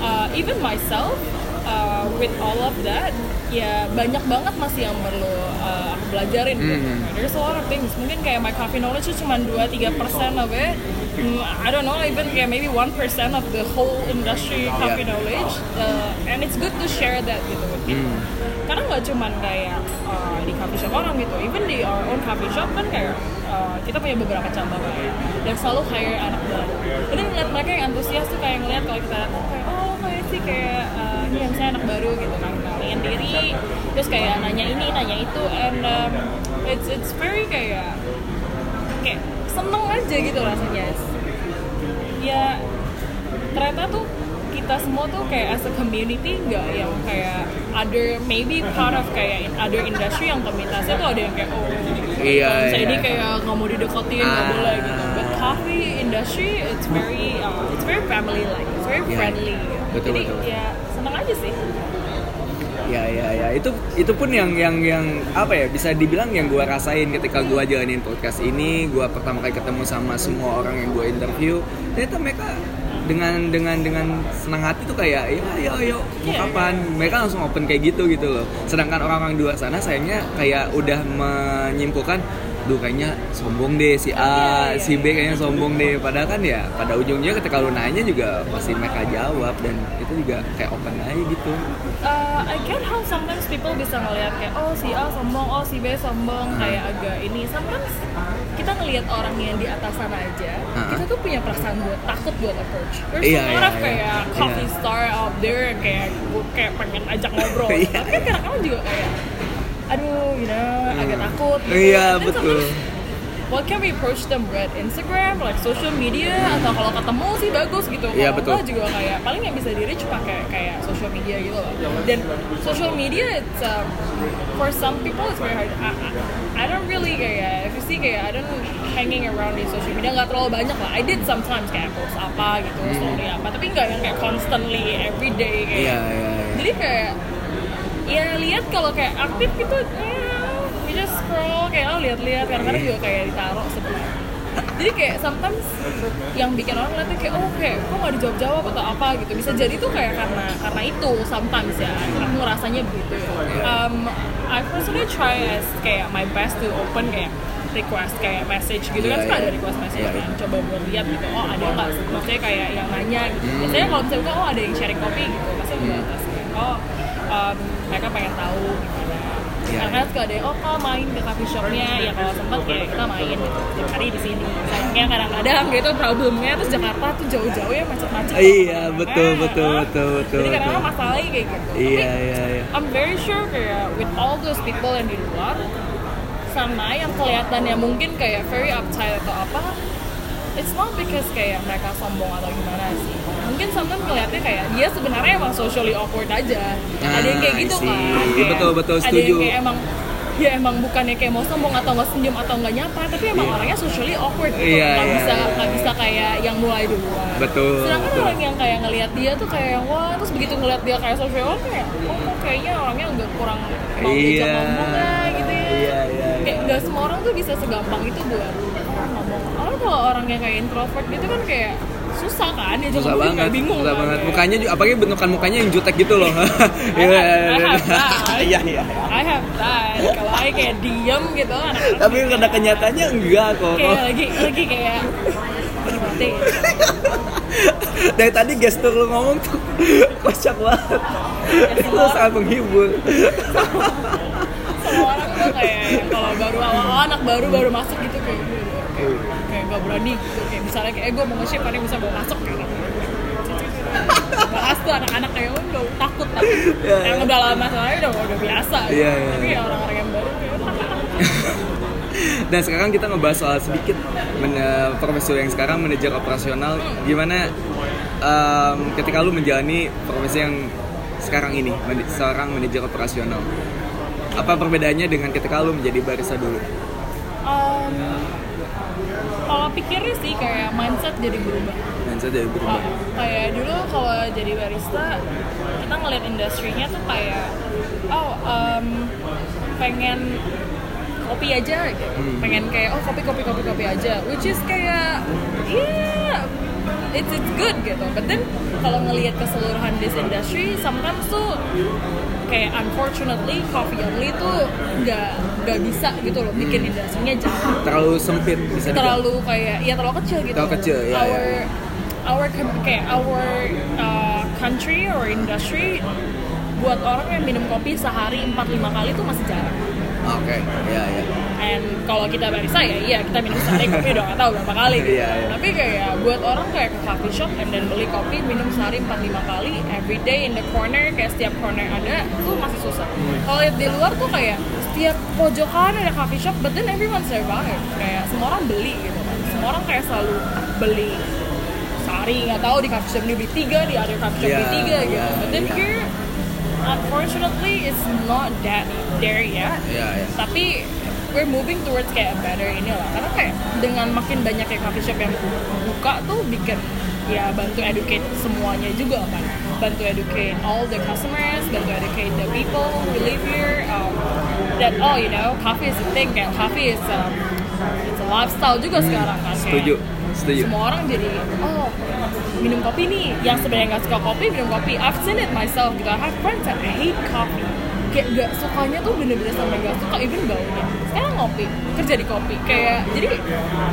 uh, even myself uh, with all of that, ya banyak banget masih yang perlu uh, aku belajarin. gitu. Hmm. There's a lot of things. Mungkin kayak my coffee knowledge itu cuma 2-3 persen of it. Hmm, I don't know, even kayak maybe 1% of the whole industry coffee Yeah. knowledge. Uh, and it's good to share that gitu with people. Hmm. Karena nggak cuman kayak uh, di coffee shop orang gitu, even di our own coffee shop kan kayak uh, kita punya beberapa cabang kayak dan selalu hire anak baru. Jadi ngeliat mereka yang antusias tuh kayak ngeliat kalau kita kayak oh kayak sih kayak uh, ini yang saya anak baru gitu kan kenalin diri, terus kayak nanya ini nanya itu and um, it's it's very kayak kayak seneng aja gitu rasanya. Ya ternyata tuh kita semua tuh kayak as a community nggak yang kayak other maybe part of kayak in other industry yang komunitasnya tuh ada yang kayak oh Iya, iya. ini kayak nggak mau dideketin nggak Ah. boleh gitu but coffee industry it's very uh, it's very family like it's very Iya. friendly Betul, jadi betul. ya seneng aja sih Ya ya ya. Itu itu pun yang yang yang apa ya bisa dibilang yang gue rasain ketika gue jalanin podcast ini. Gue pertama kali ketemu sama semua orang yang gue interview. Ternyata mereka dengan dengan dengan senang hati tuh kayak ya ayo ayo mau Iya, kapan? mereka langsung open kayak gitu gitu loh. Sedangkan orang-orang di luar sana sayangnya kayak udah menyimpulkan duh kayaknya sombong deh si A, Iya, iya, si B kayaknya sombong deh. Padahal kan ya pada ujungnya ketika lu nanya juga pasti mereka jawab dan itu juga kayak open aja gitu. Uh, I get how sometimes people bisa ngelihat kayak oh si A sombong, oh si B sombong kayak agak ini. Sometimes kita ngelihat orang yang di atas sana aja, Uh-huh. kita tuh punya perasaan buat takut buat approach. Iya, iya, of iya. kayak coffee Iya. star out there kayak gue kayak pengen ajak ngobrol. Iya. Tapi kan kadang-kadang juga kayak aduh, you know, agak takut. gitu. Iya, then betul. What can we approach them with Instagram, like social media, atau kalau ketemu sih bagus gitu. Iya, Kalau betul. enggak juga kayak paling yang bisa di reach pakai kayak social media gitu loh. Dan social media it's um, for some people it's very hard. I, I, I don't really kayak if you see kayak I don't hanging around di social media nggak terlalu banyak lah. I did sometimes kayak post apa gitu, story apa, tapi nggak yang kayak constantly every day kayak. Hmm. Iya iya iya. Jadi kayak ya lihat kalau kayak aktif gitu ya you just scroll kayak oh lihat-lihat kadang-kadang juga kayak ditaruh sebelah jadi kayak sometimes yang bikin orang ngeliatnya kayak oh kayak kok nggak dijawab-jawab atau apa gitu bisa jadi tuh kayak karena karena itu sometimes ya aku rasanya begitu ya um, I personally try as kayak my best to open kayak request kayak message gitu kan Iya, suka iya. ada request message Iya, iya. kan coba buat lihat gitu oh ada nggak maksudnya kayak yang nanya gitu Hmm. biasanya kalau misalnya oh ada yang sharing kopi gitu pasti aku batas kayak, oh um, mereka pengen tahu gimana. Iya, karena suka ada oh kau main ke coffee shopnya. Ya kalau sempat ya kita main. Gitu tiap hari di sini. Sayangnya kadang-kadang gitu problemnya terus Jakarta tuh jauh-jauh ya macet-macet. Iya, Nah, betul, betul, ah. betul, betul, jadi kadang-kadang betul. masalahnya kayak gitu. Iya Tapi iya iya. I'm very sure kayak with all those people yang di luar sama yang kelihatannya mungkin kayak very uptight atau apa it's not because kayak mereka sombong atau gimana sih mungkin sometimes ngeliatnya kayak dia sebenarnya emang socially awkward aja ada yang kayak Ah, gitu kan kayak Betul, betul, ada setuju. yang kayak emang ya emang bukannya kayak mau sombong atau nggak senyum atau nggak nyapa tapi emang Iya. orangnya socially awkward gitu Iya, nggak iya, bisa nggak bisa kayak yang mulai duluan Betul, sedangkan betul. orang yang kayak ngelihat dia tuh kayak wah terus begitu ngelihat dia kayak social awkward kayak oh kok kayaknya orangnya agak kurang mau diajak Iya. ngomong lah gitu ya Iya iya. kayak nggak semua orang tuh bisa segampang itu buat ngomong orang kalau orang yang kayak introvert gitu kan kayak susah kan dia Susah banget, bingung susah kan, banget. Mukanya juga, apalagi bentukan mukanya yang jutek gitu loh. I have- I have that. Iya iya. I have that kalau I kayak diem gitu anak-anak Tapi pada kenyataannya enggak kok. kayak lagi lagi kayak mati Dari tadi gestur lu ngomong tuh kocak banget. Itu sangat menghibur. semua orang tuh kayak kalau baru awal anak baru baru masuk gitu kayak kayak gak berani gitu kayak misalnya kayak eh, gue mau nge-ship kan bisa bawa masuk gitu bahas tuh anak-anak kayak oh udah takut tapi Iya, yang iya. udah lama soalnya udah udah biasa gitu. Iya, iya, tapi iya. ya orang-orang yang baru kayak Dan sekarang kita ngebahas soal sedikit men- profesi yang sekarang manajer operasional. Gimana em, ketika lu menjalani profesi yang sekarang ini, man- seorang manajer operasional? Apa perbedaannya dengan ketika lu menjadi barista dulu? um, kalau pikirnya sih kayak mindset jadi berubah saya jadi berubah. Oh, kayak dulu kalau jadi barista kita ngeliat industrinya tuh kayak oh um, pengen kopi aja gitu Hmm. pengen kayak oh kopi kopi kopi kopi aja which is kayak yeah it's it's good gitu but then kalau ngelihat keseluruhan this industry sometimes tuh kayak unfortunately coffee only tuh nggak nggak bisa gitu loh bikin industrinya jalan Terlalu sempit bisa dibilang. terlalu kayak ya terlalu kecil gitu Terlalu kecil, ya, our ya. our kayak our uh, country or industry buat orang yang minum kopi sehari 4-5 kali tuh masih jarang Oke, iya iya. and kalau kita barista ya iya kita minum sehari kopi udah gak tahu berapa kali gitu Iya, iya. tapi kayak buat orang kayak ke coffee shop and then beli kopi minum sehari 4-5 kali every day in the corner kayak setiap corner ada tuh masih susah Hmm. kalau lihat di luar tuh kayak setiap pojokan ada coffee shop but then everyone survive kayak semua orang beli gitu kan semua orang kayak selalu beli sehari nggak tahu di coffee shop ini beli tiga di other coffee shop beli Iya, tiga gitu iya, but then iya. here unfortunately it's not that there yet Iya iya. tapi we're moving towards kayak better ini lah karena kayak dengan makin banyak kayak coffee shop yang buka tuh bikin ya bantu educate semuanya juga kan bantu educate all the customers, bantu educate the people who live here um, that oh you know coffee is a thing kayak coffee is um, it's a lifestyle juga sekarang kan Setuju, setuju. semua orang jadi oh minum kopi nih. Yang sebenarnya nggak suka kopi minum kopi. I've seen it myself gitu. I have friends that hate coffee. Kayak gak sukanya tuh bener-bener sampai gak suka even baunya. Sekarang ngopi kerja di kopi. Kayak jadi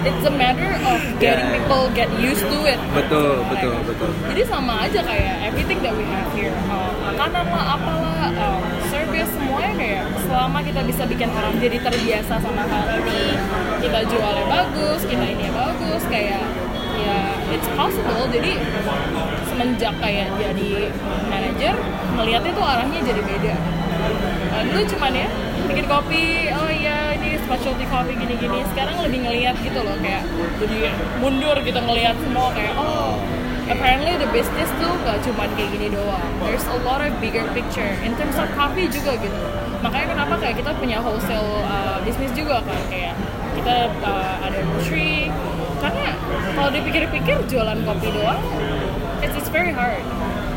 it's a matter of getting Yeah. people get used to it. Betul, betul, Like, betul. jadi sama aja kayak everything that we have here. Um, makanan lah apalah um, service semuanya kayak selama kita bisa bikin orang jadi terbiasa sama hal ini kita jualnya bagus kita ini bagus kayak ya it's possible jadi semenjak kayak jadi manager melihatnya tuh arahnya jadi beda. Uh, dulu cuman ya bikin kopi oh iya ini specialty coffee gini-gini. Sekarang lebih ngelihat gitu loh kayak jadi mundur gitu ngelihat semua kayak oh apparently the business tuh gak cuman kayak gini doang. There's a lot of bigger picture. In terms of coffee juga gitu. Makanya kenapa kayak kita punya wholesale uh, bisnis juga kan kayak kita uh, ada grocery karena kalau dipikir-pikir jualan kopi doang it's, it's very hard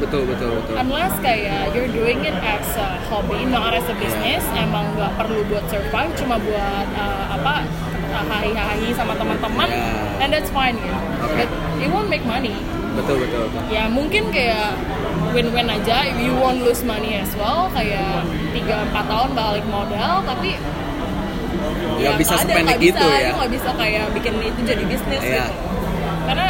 Betul, betul, betul. unless kayak you're doing it as a hobby not as a business emang nggak perlu buat survive cuma buat uh, apa hahi-hahi sama teman-teman Yeah. and that's fine gitu Okay. but it won't make money Betul, betul, betul. ya mungkin kayak win-win aja you won't lose money as well kayak 3-4 tahun balik modal tapi Nggak bisa nggak sependek nggak bisa, itu ya. nggak bisa kayak bikin itu jadi bisnis Iya. gitu. Karena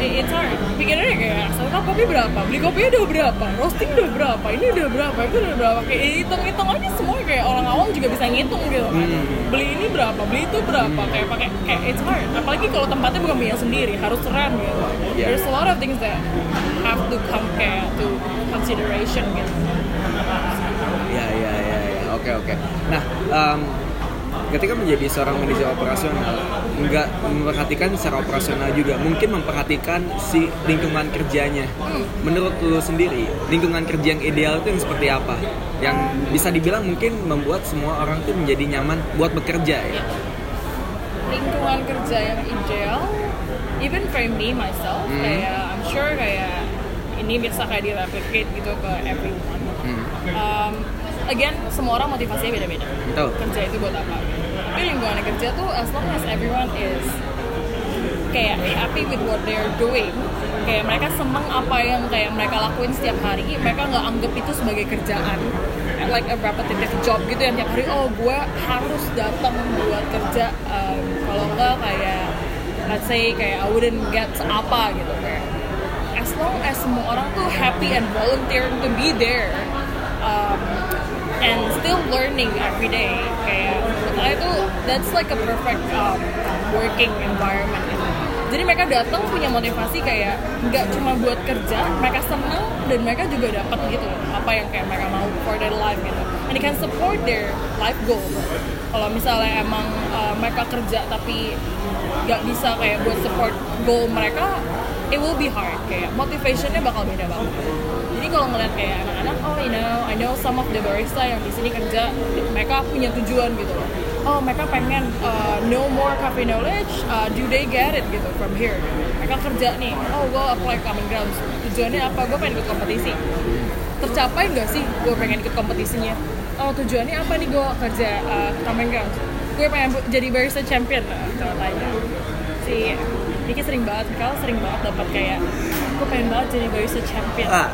it's hard. Pikirnya kayak sekarang kopi berapa? Beli kopinya udah berapa? Roasting udah berapa? Ini udah berapa? Itu udah berapa? Kayak hitung-hitung aja semua kayak orang awam juga bisa ngitung gitu kan. Hmm. beli ini berapa? Beli itu berapa? Kayak pakai kayak it's hard. Apalagi kalau tempatnya bukan punya sendiri harus rent gitu. Iya. there's a lot of things that have to come kayak to consideration gitu. Ya, ya, ya, ya. Oke, oke. Nah, em, ketika menjadi seorang manajer operasional, nggak memperhatikan secara operasional juga, mungkin memperhatikan si lingkungan kerjanya. Menurut lu sendiri, lingkungan kerja yang ideal itu yang seperti apa? Yang bisa dibilang mungkin membuat semua orang tuh menjadi nyaman buat bekerja ya. lingkungan kerja yang ideal even for me myself Hmm. kayak I'm sure kayak ini bisa kayak direplicate gitu ke everyone Hmm. um, again semua orang motivasinya beda-beda. Betul. kerja itu buat apa? Tapi lingkungan kerja tuh as long as everyone is kayak happy with what they're doing kayak mereka seneng apa yang kayak mereka lakuin setiap hari mereka nggak anggap itu sebagai kerjaan. Like a repetitive job gitu yang tiap hari oh gue harus datang buat kerja um, kalau enggak kayak let's say kayak I wouldn't get apa gitu. Kayak as long as semua orang tuh happy and volunteering to be there um, and still learning every day kayak. Tuh that's like a perfect um, working environment. Jadi mereka datang punya motivasi kayak nggak cuma buat kerja mereka senang dan mereka juga dapat gitu apa yang kayak mereka mau for their life gitu. And they can support their life goal. Kalau misalnya emang uh, mereka kerja tapi nggak bisa kayak buat support goal mereka it will be hard kayak motivationnya bakal beda banget kalau ngeliat kayak anak-anak oh you know I know some of the barista yang di sini kerja mereka punya tujuan gitu loh. Oh mereka pengen uh, know more coffee knowledge uh, do they get it gitu from here? Mereka kerja nih oh gue apply common grounds. Tujuannya apa? Gue pengen ikut kompetisi. Tercapai nggak sih gue pengen ikut kompetisinya? Oh tujuannya apa nih gue kerja uh, common grounds? Gue pengen jadi barista champion lah contohnya si Diki sering banget kalau sering banget dapat kayak gue pengen banget jadi barista champion. Ah,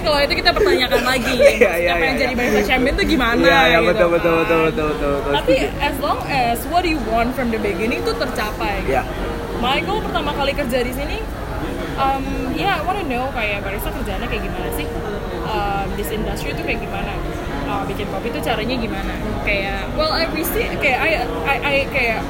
kalau itu kita pertanyakan lagi Iya, iya, siapa yang iya, jadi barista champion tuh gimana Iya, iya, gitu. betul, betul, kan. betul, betul, betul, betul, tapi as long as what you want from the beginning tuh tercapai. My goal pertama kali kerja di sini um, ya I wanna know kayak barista kerjanya kayak gimana sih? Um, this industry tuh kayak gimana? Uh, bikin kopi tuh caranya gimana? Kayak well I receive kayak I, I, I kayak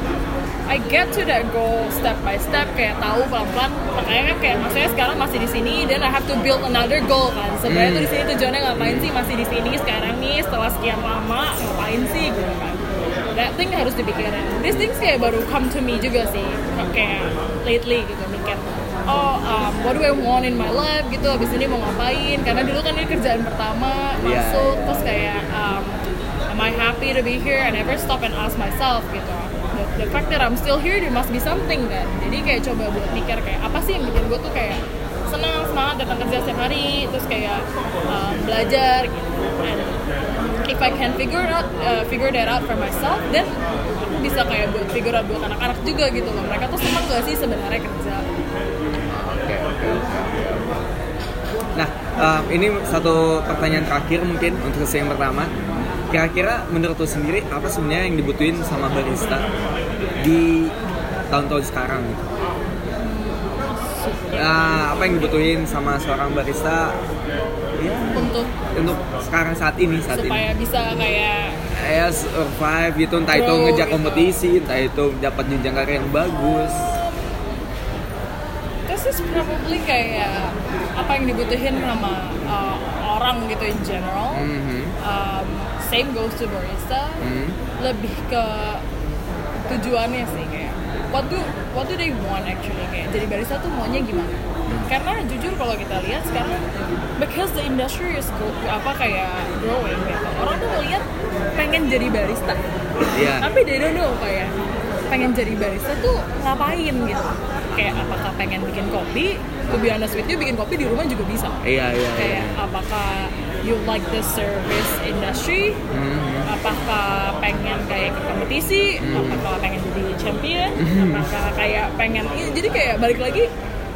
I get to that goal step by step kayak tahu pelan-pelan. Makanya kan kayak maksudnya sekarang masih di sini dan I have to build another goal kan. Sebenarnya Hmm. tuh di sini tujuannya ngapain sih? Masih di sini sekarang nih setelah sekian lama ngapain sih gitu kan. That thing harus dipikirin. These things kayak baru come to me juga sih kayak lately gitu. Mikir oh um, what do I want in my life? Gitu abis ini mau ngapain? Karena dulu kan ini kerjaan pertama Iya, masuk terus kayak um, am I happy to be here? I never stop and ask myself gitu the, fact that I'm still here there must be something kan jadi kayak coba buat mikir kayak apa sih yang bikin gue tuh kayak senang semangat datang kerja setiap hari terus kayak um, belajar gitu and if I can figure out uh, figure that out for myself then aku bisa kayak buat figure out buat anak-anak juga gitu loh mereka tuh senang gak sih sebenarnya kerja. Nah em, ini satu pertanyaan terakhir mungkin untuk sesi yang pertama. Kira-kira menurut lo sendiri apa sebenarnya yang dibutuhin sama barista di tahun-tahun sekarang gitu? Nah, apa yang dibutuhin sama seorang barista ya, untuk untuk sekarang saat ini saat ini? supaya bisa kayak ya survive gitu entah itu ngejar gitu. kompetisi entah itu dapat jenjang karir yang bagus this is probably kayak apa yang dibutuhin sama uh, orang gitu in general Mhm. um, same goes to barista. Hmm. lebih ke tujuannya sih kayak what do what do they want actually kayak jadi barista tuh maunya gimana? Karena jujur kalau kita lihat sekarang because the industry is go, apa kayak growing gitu orang tuh ngeliat pengen jadi barista. Iya. tapi they don't know kayak pengen jadi barista tuh ngapain gitu. Kayak apakah pengen bikin kopi? To be honest with you bikin kopi di rumah juga bisa. Iya iya iya. kayak apakah you like the service industry? Mhm. apakah pengen kayak ke kompetisi? Apakah pengen jadi champion? Apakah kayak pengen jadi kayak balik lagi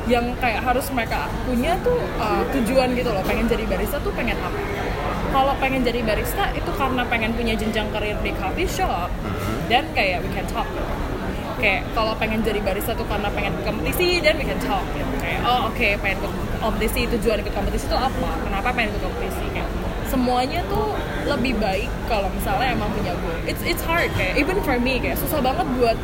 yang kayak harus mereka punya tuh uh, tujuan gitu loh. Pengen jadi barista tuh pengen apa? Kalau pengen jadi barista itu karena pengen punya jenjang karir di coffee shop dan kayak we can talk. Kayak kalau pengen jadi barista tuh karena pengen kompetisi dan we can talk. Gitu. kayak oh oke pengen ikut kompetisi tujuan ikut kompetisi itu apa? Kenapa pengen ikut kompetisi semuanya tuh lebih baik kalau misalnya emang punya goal. It's it's hard kayak even for me kayak susah banget buat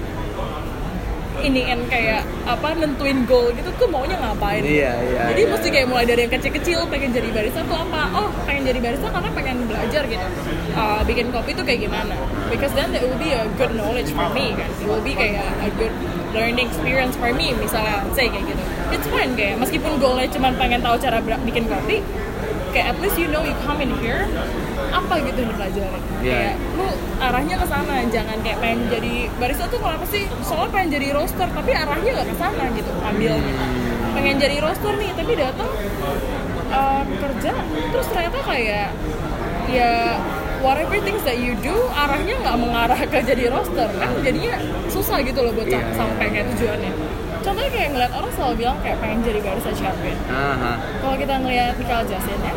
iniin kayak apa nentuin goal gitu tuh maunya ngapain? Iya, iya, jadi iya. mesti kayak mulai dari yang kecil-kecil pengen jadi barista tuh apa? Oh pengen jadi barista karena pengen belajar gitu. Uh, bikin kopi tuh kayak gimana? Because then it will be a good knowledge for me kan. It will be kayak a good learning experience for me misalnya say kayak gitu. It's fine kayak meskipun goalnya cuma pengen tahu cara bikin kopi kayak at least you know you come in here apa gitu yang dipelajarin Iya. kayak lu arahnya ke sana jangan kayak pengen jadi barista tuh kenapa sih? Soalnya pengen jadi roaster tapi arahnya nggak ke sana gitu ambil. Pengen jadi roaster nih tapi datang uh, kerja terus ternyata kayak ya whatever things that you do arahnya nggak mengarah ke jadi roaster kan? Jadinya susah gitu loh buat Iya, sam- sampai kayak tujuannya contohnya kayak ngeliat orang selalu bilang kayak pengen jadi barista champion Aha. kalau kita ngeliat Mikal Jasin ya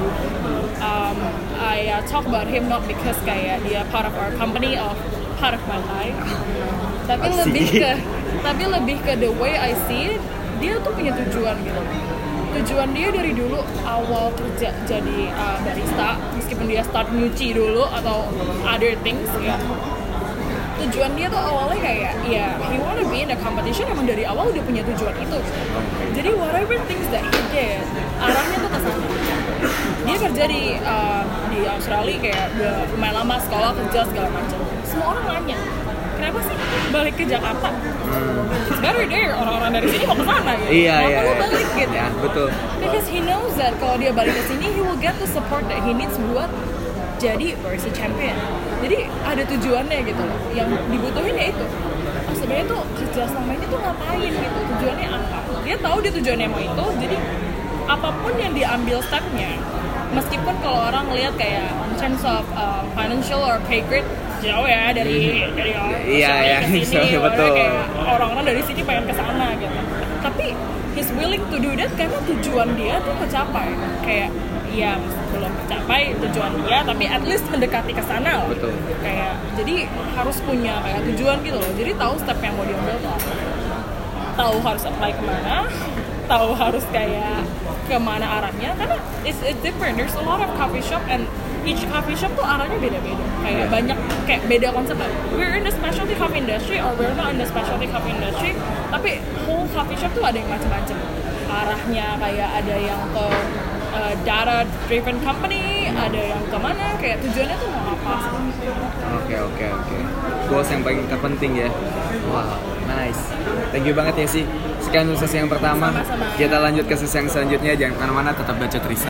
um, I uh, talk about him not because kayak dia part of our company of part of my life tapi Asik. lebih ke tapi lebih ke the way I see it dia tuh punya tujuan gitu tujuan dia dari dulu awal kerja jadi uh, barista meskipun dia start nyuci dulu atau other things ya tujuan dia tuh awalnya kayak ya he wanna be in a competition emang dari awal udah punya tujuan itu. Jadi whatever things that he did arahnya tuh ke sana. Dia kerja di uh, di Australia kayak udah lumayan lama sekolah kerja segala macam. Semua orang nanya kenapa sih balik ke Jakarta? It's better there orang-orang dari sini mau ke sana gitu. Iya kenapa iya. iya. balik? gitu. Ya betul. because he knows that kalau dia balik ke sini he will get the support that he needs buat jadi barista champion. Jadi ada tujuannya gitu loh. Yang dibutuhin ya itu. Oh, sebenarnya tuh kerja selama ini tuh ngapain gitu? Tujuannya apa? Dia tahu dia tujuannya mau itu jadi apa pun yang diambil stepnya meskipun kalau orang lihat kayak in terms of uh, financial or pay grade jauh ya dari dari orang Iya, Australia iya, ke sini so, betul. kayak orang-orang dari sini pengen ke sana gitu. Tapi he's willing to do that karena tujuan dia tuh kecapai kayak ya belum tercapai tujuan dia tapi at least mendekati ke sana Betul. kayak jadi harus punya kayak tujuan gitu loh. Jadi tahu step yang mau diambil tuh apa. Tahu harus apply ke mana tahu harus kayak ke mana arahnya karena it's, it's different. There's a lot of coffee shop and each coffee shop tuh arahnya beda-beda. Kayak Yeah. banyak kayak beda konsep. We're in the specialty coffee industry or we're not in the specialty coffee industry tapi whole coffee shop tuh ada yang macam-macam. Arahnya kayak ada yang ke uh, data driven company ada yang ke mana kayak tujuannya tuh mau apa Oke oke oke. Goals yang paling terpenting ya. Wow, nice. Thank you banget ya sih. Sekian untuk sesi yang pertama. Sama-sama. Kita lanjut ke sesi yang selanjutnya. Jangan ke mana-mana, tetap baca Trisa.